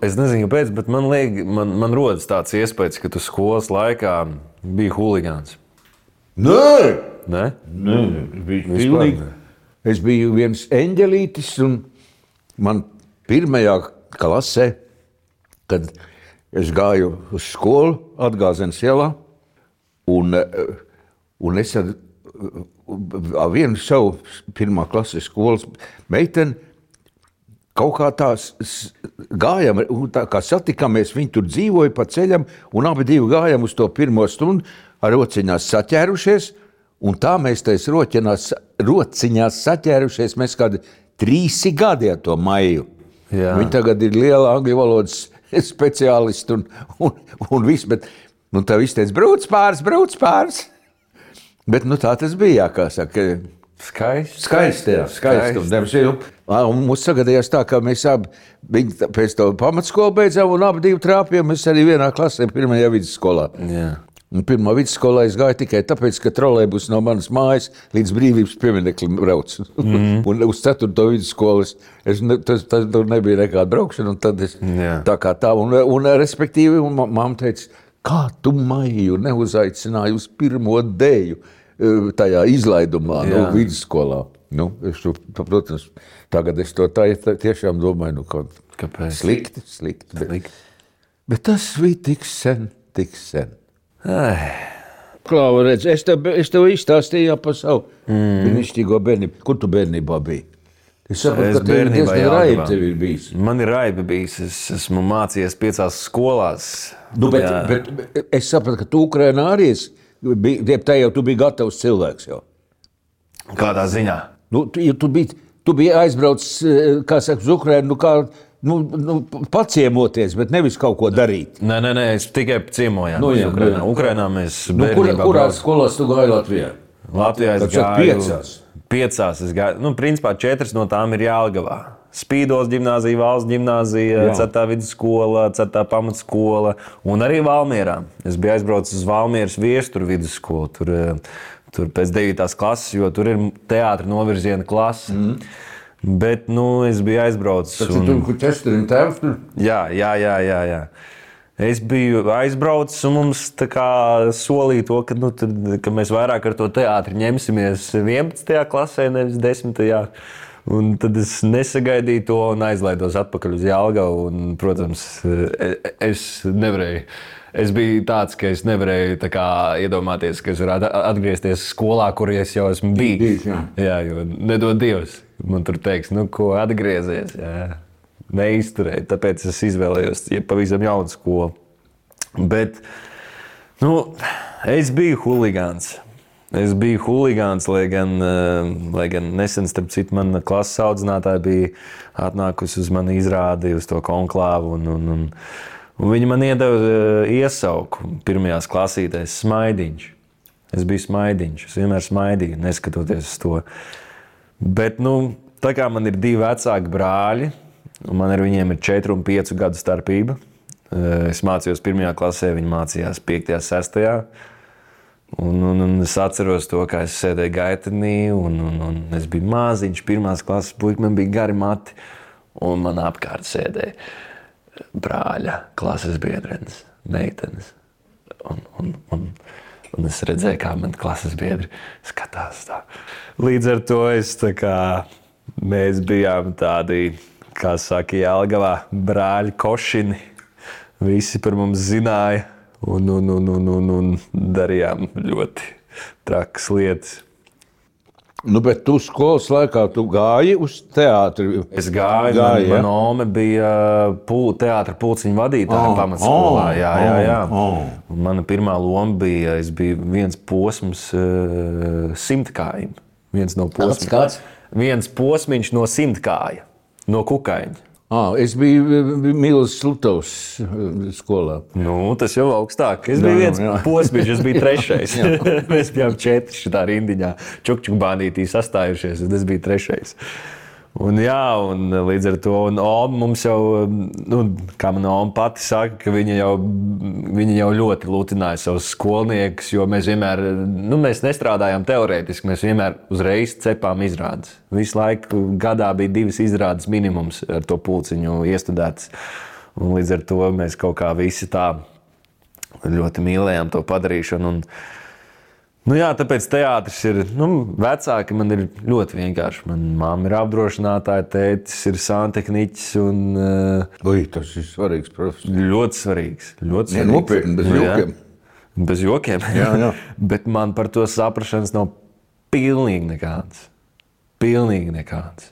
es nezinu, kāpēc, bet man, liek, man, man rodas tāds iespējas, ka tu skolas laikā biji huligāns. Nē, Ne? Nē, bija pilnīgi. Es biju viens eņģelītis, un man pirmajā klasē, kad es gāju uz skolu, atgāzienas ielā, un, eh, un es ar, ar vienu savu pirmā klases skolas meiteni kaut kā tā s- s- gājām, tā kā satikāmies, viņi tur dzīvoja pa ceļam, un abi divi gājām uz to pirmo stundu ar rociņās saķērušies, un tā mēs tais roķinās, rociņās saķērušies, mēs kādi trīsi gadi ar to maiju. Jā. Viņi tagad ir liela angļu valodas speciālisti un, un, un viss, bet nu, tā viss teica, brauc pāris, brauc pāris. Bet nu, tā tas bija, kā saka. Skaisti. Skaisti, jā, skaisti. Un, mums sagadījās tā, ka mēs abi pēc tam pamatskolu beidzām, un abi trāpījām. Mēs arī vienā klasē, pirmajā vidusskolā. Jā. Pirmā vidusskolā es gāju tikai tāpēc, ka trolēļus no manas mājas līdz brīvības piemineklim brauc. Mm. un uz 4. vidusskolu es, ne, tas, tas tur nebija nekāda braukšana. Tad es Jā. tā kā tā, un, un respektīvi, un ma- mamma teica, kā tu maiju neuzaicināji uz pirmo dēļu tajā izlaidumā, no Jā. vidusskolā. Nu, es to, protams, tagad es to tā, tā tiešām domāju, nu, ka Kāpēc? slikti, slikti. Bet, Slikti. bet tas bija tik sen, tik sen. Klāva, redz, es tev, es tev izstāstīju par savu mm. brīnišķīgo bērnību. Kur tu bērnībā biji? Es saprotu, ka tev ir diezgan raibi tev ir bijis. Man ir raiba bijis. Es esmu mācījies piecās skolās. Nu, bet, Jā. bet, bet es sapratu, ka tu Ukrainā arī esi. Tā jau tu biji gatavs cilvēks. Jau. Kādā ziņā? Nu, tu, ja tu, biji, tu biji aizbraucis eh, kā saka, uz Ukrajinu, nu, kā, nu, nu, paciemoties, bet nevis kaut ko darīt. Nē, nē, nē es tikai ciemojos. Nu, jā, Ukrainā. nu, jā. Ukrainā mēs Nu, kur, kurā braucam. skolā tu gāji Latvijā? Latvijā es gāju piecās? Piecās es gāju. Nu, principā četras no tām ir Jālgavā. Spīdos gimnāzija, valsts gimnāzija, Jā. 4. vidusskola, 4. pamatskola un arī Valmierā. Es biju aizbraucis uz Valmieras viesturu vidusskolu. Tur, eh, tur pēc 9. klases, jo tur ir teātris novirziena klase. Mm. Bet nu, es biju aizbraucis. Tas ir tur, kur Česterina tēvs. Jā, jā, jā. jā, jā. Es biju aizbraucis un mums solīja to, ka, nu, tad, ka mēs vairāk ar to teātri ņemsimies 11. klasē, nevis 10. Un tad es nesagaidīju to un aizlaidos atpakaļ uz Jālgavu. Un, protams, e- es nevarēju. Es biju tāds, ka es nevarēju kā, iedomāties, ka es varētu atgriezties skolā, kur es jau esmu. Bijis, jā. jā, jo nedod Dievs. Man tur teiks, nu, ko atgriezies. Jā. Neizturēju, tāpēc es izvēlējos ja pavisam jaunu skolu. Bet nu, es biju huligāns. Es biju huligāns, lai gan, eh, lai gan nesen, starp citu, mana klases audzinātāja bija atnākusi uz mani izrādi, uz to konklāvu. Un, un, un, un viņa man iedeva eh, iesauku pirmajās klasītēs - smaidiņš. Es biju smaidiņš, es vienmēr smaidīju, neskatoties uz to. Bet, nu, tā kā man ir divi vecāki brāļi, un man ar viņiem ir 4 un 5 gadu starpība, eh, es mācījos pirmajā klasē, viņi mācījās 5. un 6. Un, un, un es atceros to, kā es sēdēju gaitenī, un, un, un es biju maziņš, pirmās klases puika, man bija gari mati, un man apkārt sēdēja brāļa, klases biedrenes, meitenes. Un, un, un, un es redzēju, kā man klases biedri skatās. Tā. Līdz ar to es, kā, mēs bijām tādi, kā saka, Jālgavā, brāļi košini. Visi par mums zināja un, un, un, un, un, un darījām ļoti trakas lietas. Nu, bet tu skolas laikā tu gāji uz teātri. Es gāju, Gāji, man, ja? mana oma bija pū, teātris pulciņa vadītāja Oh, pamatskolā. oh, jā, jā, jā. oh, Mana pirmā loma bija, es biju viens posms uh, simtkājiem. Viens no posmiem. kāds? Viens posmiņš no simtkāja, no kukaiņa. Ah, es biju Mīlis Lutovs skolā. Nu, tas jau augstāk. Es Jā, biju viens jā. posms, es biju trešais. Mēs bijām četri šajā rindiņā, čukčuk bānītī sastājušies, un es biju trešais. Un, jā, un līdz ar to Oma mums jau, nu, kā mana Oma pati saka, ka viņa jau, viņa jau ļoti lutināja savus skolniekus, jo mēs vienmēr, nu, mēs nestrādājām teorētiski, mēs vienmēr uzreiz cepām izrādes. Visu laiku gadā bija divas izrādes minimums ar to pulciņu iestudētas. Un līdz ar to mēs kaut kā visi tā ļoti mīlējām to padarīšanu. Un, nu jā, tāpēc teātris ir nu, vecāki. Man ir ļoti vienkārši. Manā māte ir apdrošinātāja, tētis ir santehniķis un uh, Ui, tas ir svarīgs profesors. ļoti svarīgs. Ļoti svarīgs. nopietni, bez Nu, jā. jokiem. Bez jokiem. Jā, jā. Bet man par to saprašanas nav pilnīgi nekāds. Pilnīgi nekāds.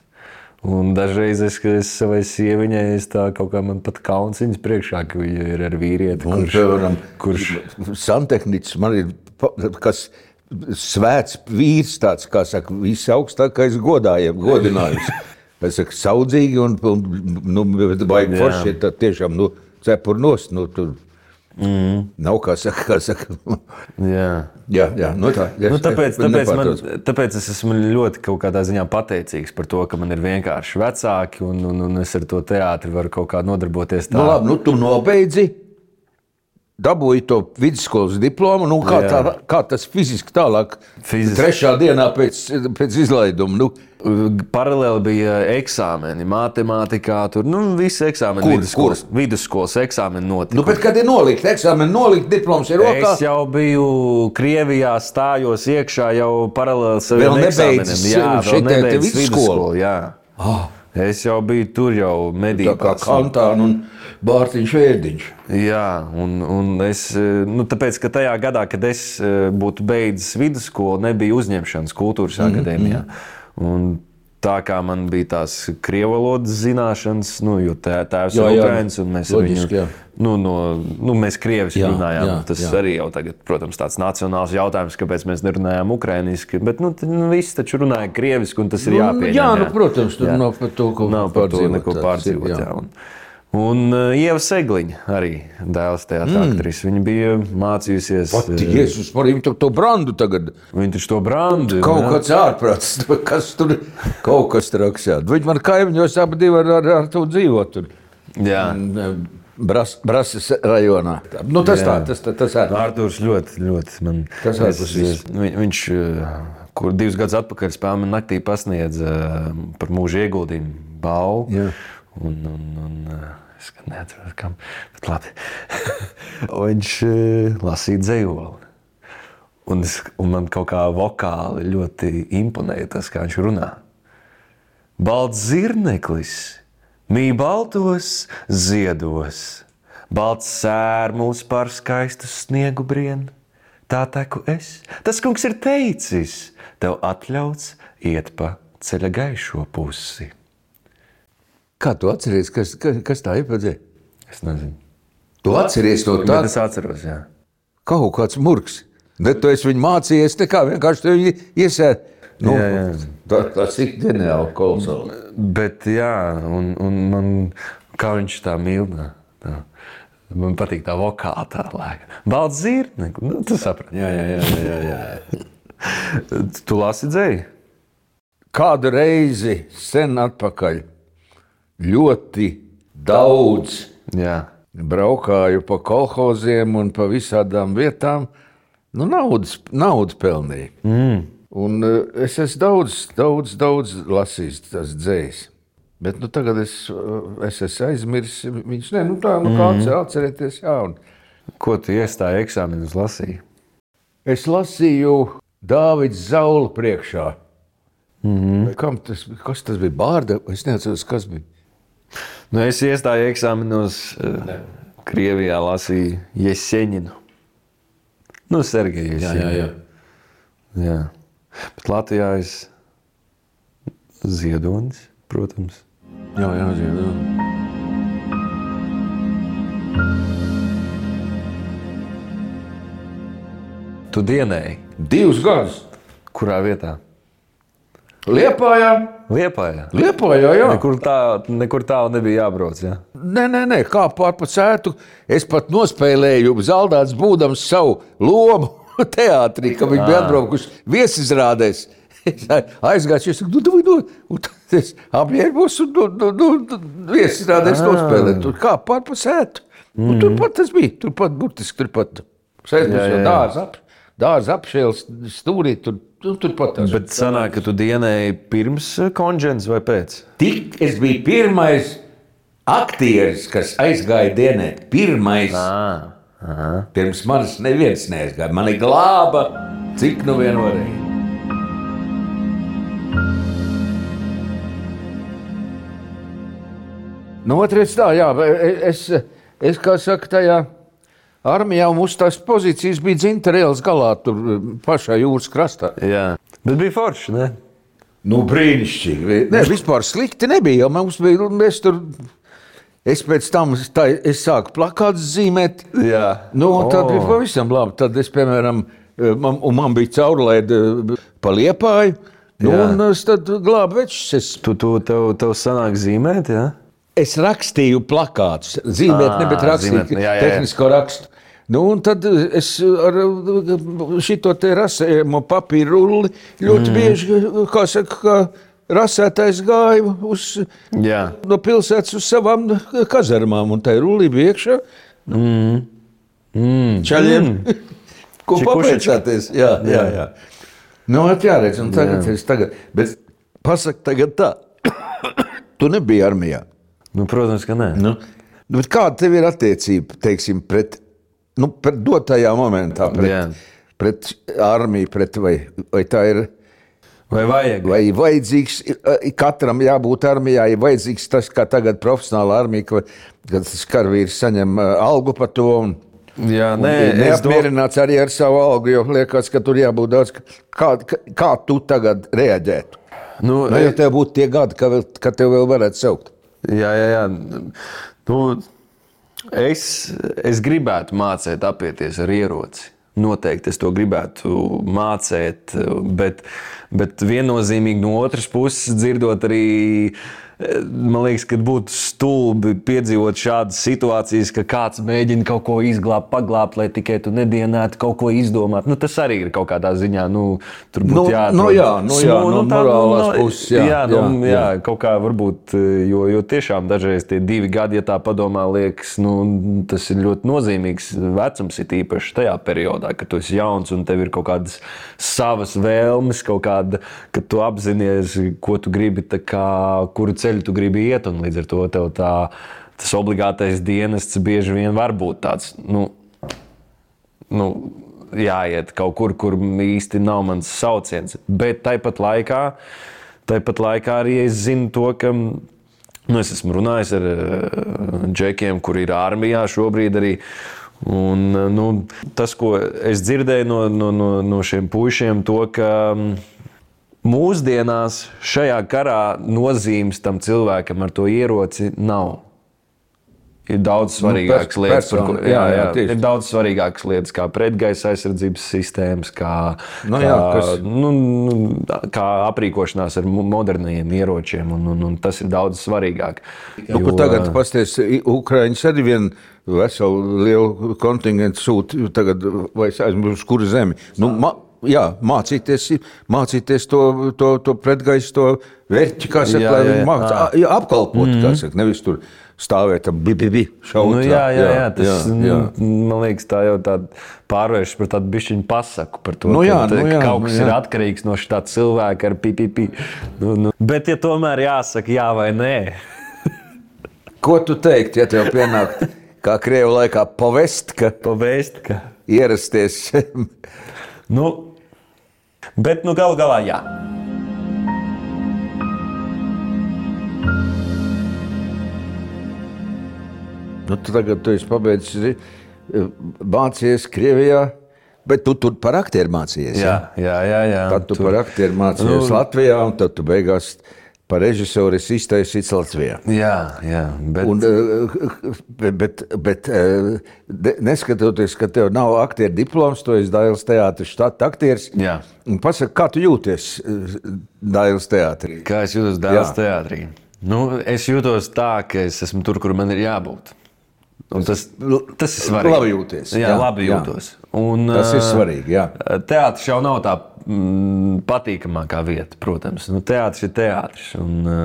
Un dažreiz es, kad es savai sieviņai, es tā kaut kā man pat kauns viņas priekšā, ka viņa ir ar vīrieti, Un, kurš, piemēram, kurš Santehnicis man ir kas svēts vīrs, tāds kā saka, visaugstākais godājiem, godinājums. Es saku, saudzīgi un, un nu, baigi forši, tad tiešām, nu, cepur nost, nu, tur mm. nav kā saka, kā saka. jā. jā, jā, nu tā. Nu, tāpēc, tāpēc, man, tāpēc es esmu ļoti kaut kādā ziņā pateicīgs par to, ka man ir vienkārši vecāki un, un, un es ar to teātri varu kaut kā nodarboties. Tā. Nu, labi, nu, tu nobeidzi, dabūji to vidusskolas diplomu. Nu, kā, Jā. tā, kā tas fiziski tālāk? Fiziski. Trešā dienā pēc, pēc izlaiduma. Nu, Paralēli bija eksāmeni, matemātikā, tur nu, visi eksāmeni, Kur, vidusskolas, vidusskolas eksāmeni notika. nu, bet, kad ir nolikt eksāmeni, nolikt diploms ir rokā. Es jau biju Krievijā, stājos iekšā jau paralēli saviem eksāmeniem. Jā, nebeidzis vidusskolu? vidusskolu, jā. Ah, Es jau biju tur jau tā kā medībās. kantāna un bārtiņš vērdiņš. Jā, un, un es, eh, nu, tāpēc, ka tajā gadā, kad es eh, būtu beidzis vidusskolu, nebija uzņemšanas kultūras Mhm, akadēmijā. Un Tā kā man bija tās krievu valodas zināšanas, nu, jo tē, tēvs Jā, ir jā, ukrāņš, un mēs, loģiski, jā. viņu, nu, no, nu, mēs krieviski Jā, runājām. jā, Tas jā. arī jau tagad, protams, tāds nacionāls jautājums, kāpēc mēs nerunājām ukrāniski. Bet nu, nu, visi taču runāja krieviski, un tas ir Nu, jāpieņem. jā, nu, protams, tur nav par to, ko nav par to neko pārdzīvot. jā. jā. Un, un uh, Ieva Segliņa arī dēls teātris. Mm. Viņa bija mācījusies. Pat, uh, Jēzus, par viņu to, to brandu tagad. Viņa taču to brandu. Kaut jā. kāds ārprāts, kas tur kaut kas traks. jā. Viņi man kaimiņos abi divi ar, ar, ar to dzīvot. Tur. Jā. Bras, Brasas rajonā. Nu, tas Jā. tā, tas, tas, tas ir. Arthurs ļoti, ļoti man Tas ārpus viņš, kur divus gadus atpakaļ spēlēja, man naktī pasniedza uh, par mūža ieguldījumu balvu. Un, un, un, es gan neatceros, kam. Bet labi. viņš uh, lasīja dzējoli. Un, es, un man kaut kā vokāli ļoti imponēja tas, kā viņš runā. Balts zirneklis, mīl baltos ziedos, balts sērmuls par skaistu sniegu brienu. Tā teku es. Tas kungs ir teicis, tev atļauts iet pa ceļa gaišo pusi. Kā tu atceries, kas, kas, kas tā ir padzēja? Es nezinu. Tu atceries to Bet tā, es atceros, jā. kaut kāds murgs. Ne, tu esi viņu mācījies, tā kā vienkārši tu viņu iesēdi. Nu, Jā, jā. tā, tas ir ģeniāli, kolosāli. Bet, jā, un, un man, kā viņš tā mīl, tā, man patīk tā vokāla tā lēka. Balts zīrni, nu, tu saprati. Jā, jā, jā, jā, jā. Tu lasi dzēju? Kādu reizi sen atpakaļ ļoti daudz Jā. braukāju pa kolhoziem un pa visādām vietām. Nu, naudas, naudu pelnīju. Mm. Un uh, es esmu daudz, daudz, daudz lasījis tas dzējs. Bet nu, tagad es, uh, es esmu aizmirsis. Viņš ne, nu, tā, nu, mm. atcerieties, jā. Un Ko tu iestāji eksāmenus lasīji? es lasīju Dāvidas Zaula priekšā. Mm -hmm. Kam tas, kas tas bija? Bārda? Es neatceros, kas bija. Nu, es iestāju eksāmenos uh, Krievijā, lasīju Jeseņinu. Nu, Sergeju. Jeseņinu. Jā. Bet Latvijā es Ziedonis, protams. Jā, jā, jā. jā. Tu dienēji. Divus gadus. Kurā vietā? Liepājā. Liepājā. Liepājā, jā. Nekur, tā, nekur tālu nebija jābrauc. Jā. Nē, nē, nē, kā pār pa sētu. Es pat nospēlēju, zaldāts būdams savu lomu teātrī, ka viņi bija atbraukuši viesizrādēs. Es aizgāju, es teicu, nu, nu, nu, tad es apģērbos un nu, nu, nu, nu, viesizrādēs nospēlēju. Tur kā pār pa sētu. Mm. Turpat tas bija, turpat burtiski, turpat. Sēdus jau dārza dārza apšēls stūrī, tur, tur, turpat tas. Bet sanāk, ka tu dienēji pirms konģents vai pēc? Tik es biju pirmais aktieris, kas aizgāja dienēt. Pirmais. Ah. Pirms manis neviens neaizgāja. Mani glāba, cik nu vien varēja. Nu, otrais tā, jā, es, es kā saku, tajā armijā mums tās pozīcijas bija dzinterēls galā, tur pašā jūras krastā. Jā, bet bija forši. Ne? Nu, brīnišķīgi. Nē, vispār slikti nebija. Mums bija, mēs tur, es pēc tam tā, es sāku plakātus zīmēt. Jā, Nu, tad bija pavisam labi. Tad es, piemēram, man, un man bija caurlaide pa liepāju. Nu, Jā. un es tad glābu večus. Es, Tu, tu tev, tev sanāk zīmēt, jā? es rakstīju plakātus. Zīmēt, Ā, ne, bet rakstīju zīmēt, jā, jā, jā. tehnisko rakstu. Nu, un tad es ar šo te rasējumu papīru rulli ļoti mm. bieži, kā saka, kā rasētājs gāja uz, Jā. no pilsētas uz savām kazarmām, un tā ir rullī bija iekšā. Mm. Čaļiem. Ko Čikušička. papriecāties? Jā, jā, jā. Nu, ot, jāredz, un tagad Jā. es tagad, bet pasak tagad tā, tu nebija armijā. Nu, protams, ka nē. Nu, nu, bet kāda tev ir attiecība, teiksim, pret, nu, pret dotajā momentā, Jā. pret, pret armiju, pret vai, vai tā ir, Vai vajag? vai vajadzīgs, katram jābūt armijā, ir vajadzīgs tas, kā tagad profesionāla armija, ka, kad tas karavīrs saņem algu par to, un Jā, Nē, neapmierināts arī ar savu algu, jo liekas, ka tur jābūt daudz. Kā, kā, kā tu tagad reaģētu? nu, Nu, ja tev būtu tie gadi, ka, ka tev vēl varētu saukt. Jā, jā, jā. Nu, es, es gribētu mācīt apieties ar ieroci. Noteikti es to gribētu mācīt, bet, bet viennozīmīgi no otras puses dzirdot arī. Man liekas, ka būtu stulbi piedzīvot šādas situācijas, ka kāds mēģina kaut ko izglābt, paglābt, lai tikai tu nedienētu, kaut ko izdomāt. Nu, tas arī ir kaut kādā ziņā. Nu, tur Nu, būtu jāatrod nu jā, nu jā, smu- no tā- morālās puses, jā, jā, nu, jā, jā, jā. jā, kaut kā varbūt, jo, jo tiešām dažreiz tie divi gadi, ja tā padomā, liekas, nu, tas ir ļoti nozīmīgs vecums, it īpaši tajā periodā, kad tu esi jauns un tev ir kaut kādas savas vēlmes, kaut kāda, ka tu apzinājies, ko tu gribi, tā kā, kuru ceļu tu gribi iet, un līdz ar to tev tā, tas obligātais dienests bieži vien var būt tāds. Nu, nu, jāiet kaut kur, kur īsti nav mans sauciens. Bet tāpat laikā, tāpat laikā arī es zinu to, ka. Nu, es esmu runājis ar uh, džekiem, kur ir armijā šobrīd arī. Un, uh, nu, tas, ko es dzirdēju no, no, no, no šiem puišiem, to, ka mūsdienās šajā karā nozīmes tam cilvēkam ar to ieroci nav. Ir daudz svarīgākas Nu, lietas, par ko, jā, jā, jā, tieši. ir daudz svarīgākas lietas, kā pretgaisa aizsardzības sistēmas, kā, Nu kā, jā, kas- nu, nu, kā aprīkošanās ar mo- moderniem ieročiem, un, un, un tas ir daudz svarīgāk. Nu, kur tagad pasties, Ukraiņas arī vienu veselu lielu kontingentu sūta vai es aizmirsu, kuru zemi. Nu, ma, jā, mācīties, mācīties to, to, to pretgaisu, to vērķi, kā saka, lai viņi jā. māc, jā, apkalpot, mm -hmm. kā saka, nevis tur stāvēt ar bibi, šaut. Nu, jā, jā, jā, tas jā, jā. Man liekas, tā jau tāda pārvēršas par tādu bišķiņu pasaku par to, Nu jā, ka, nu jā, kaut nu kas jā. ir atkarīgs no šī cilvēka ar pipipi. Nu, nu. Bet, ja tomēr jāsaka jā vai nē, Ko tu teikt, ja tev pienāk, kā Krievu laikā, pavest, ka pavēst, ka. ierasties? Nu, bet nu, gal galā jā. Nu, tu tagad tu esi pabeidzis, mācījies Krievijā, bet tu tur par aktieru mācījies. Jā, jā, jā. jā. Tad tu Tur- par aktieru mācījies Nu- Latvijā, un tad tu beigās par režisoru esi iztaisīts Latvijā. Jā, jā. Bet, Un, eh, bet, bet, bet eh, de- neskatoties, ka tev nav aktieru diploms, tu esi Dāvidas teātris, štata aktieris. Jā. Un Pasaka, kā tu jūties eh, Dāvidas teātrī? Kā es jūtos dēls Jā. teātrī? Nu, es jūtos tā, ka es esmu tur, kur man ir jābūt. Un tas, tas ir svarīgi. Labi jūties. Jā, Jā, jā labi jā. jūtos. Un, Tas ir svarīgi, jā. Teātris jau nav tā mm, patīkamākā vieta, protams. Nu, teātris ir teātris. Un, ā,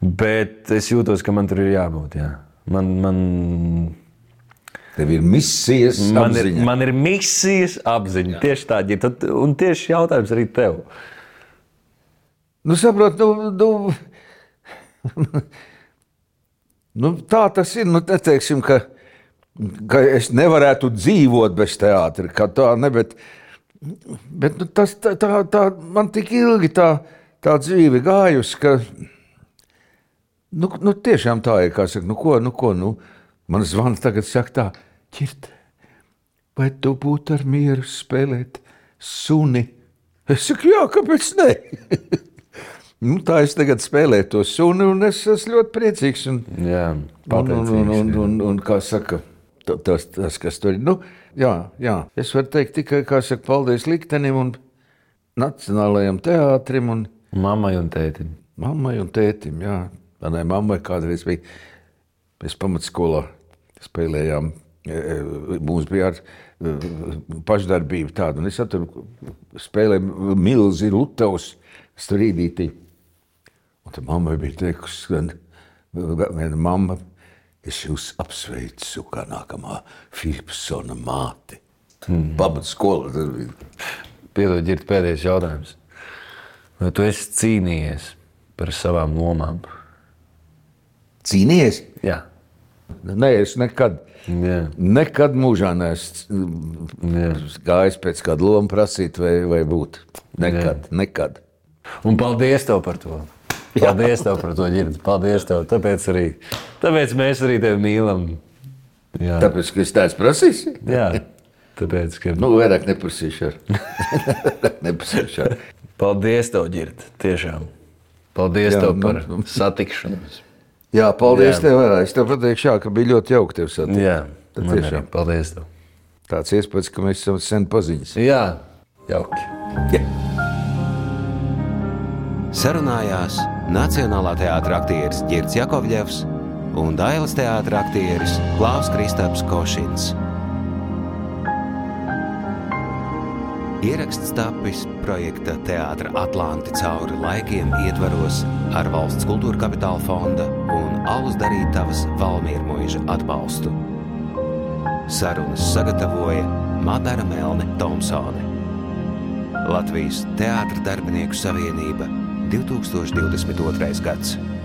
bet es jūtos, ka man tur ir jābūt. Jā. Man, man, Tev ir misijas, man, ir, apziņa. man ir misijas apziņa. Jā. Tieši tā, ja tad, un tieši jautājums arī tev. Nu, saprot, nu, nu, nu, tā tas ir. Nu, neteiksim, ka, ka es nevarētu dzīvot bez teātra. Tā, ne, bet, bet nu, tas, tā, tā, tā, man tik ilgi tā, tā dzīve gājusi, ka nu, nu, tiešām tā ir. Kā saka, nu, ko, nu, ko, nu, man zvana tagad, saka, tā, ķirt, vai tu būtu ar mieru spēlēt suni? Es saku, jā, kāpēc ne? Nu, tā es tagad spēlēju to sunu, un es esmu ļoti priecīgs. Un, Jā, un, un, pateicīgs, un, un, jā. un, un kā saka, ta- tas, tas kas tur ir. Nu, jā, jā, es varu teikt tikai, saka, paldies liktenim un Nacionālajam teātrim un Mammai un tētim. mammai un tētim. Jā, manai mammai kādreiz bija, mēs pamatskolā spēlējām. e, e, Mums bija ar e, pašdarbība tāda, un es atceros, spēlēju milzi Lutavas strīdītī. Un tad mammai bija teikusi, ka viena mamma, es jūs apsveicu kā nākamā Filipsona māte. Mm. Pamatskola tas bija. Piedod, ir pēdējais jautājums. Vai tu esi cīnījies par savām lomām? Cīnījies? Jā, Nē, es nekad. jā. Nekad mūžā neesmu gājis pēc kāda loma prasīt, vai, vai būt. Nekad, Jā. nekad. Un paldies tev par to. Paldies tev par to, Girdi. Paldies tev. Tāpēc, arī, tāpēc mēs arī tevi mīlam. Jā, Tāpēc, ka es tāds prasīšu, jā. tāpēc, ka... nu, vairāk neprasīšu. Neprasīšu. Paldies tev, Girdi. Tiešām. Paldies Jā, tev nu, par nu. satikšanos. Jā, paldies Jā. tev. Es tev pateikšu, jā, ka bija ļoti jauki tevi satikt. Jā, Tad man arī tiešām. Paldies tev. Tāds iespējas, ka mēs esam sen paziņas. Jā, jauki. Jā. Sarunājās Nacionālā teātris aktieris Girts Jakovļevs un Dailas teātris aktieris Klaus Kristaps Košins. Ieraksts tapis projekta Teātris Atlanti cauri laikiem ietvaros ar valsts kultūra kapitāla fonda un Alus darītavas Valmiermoža atbalstu. Sarunas sagatavoja Madara Melne Thompsone. Latvijas Teātris darbinieku savienība 2022. gads.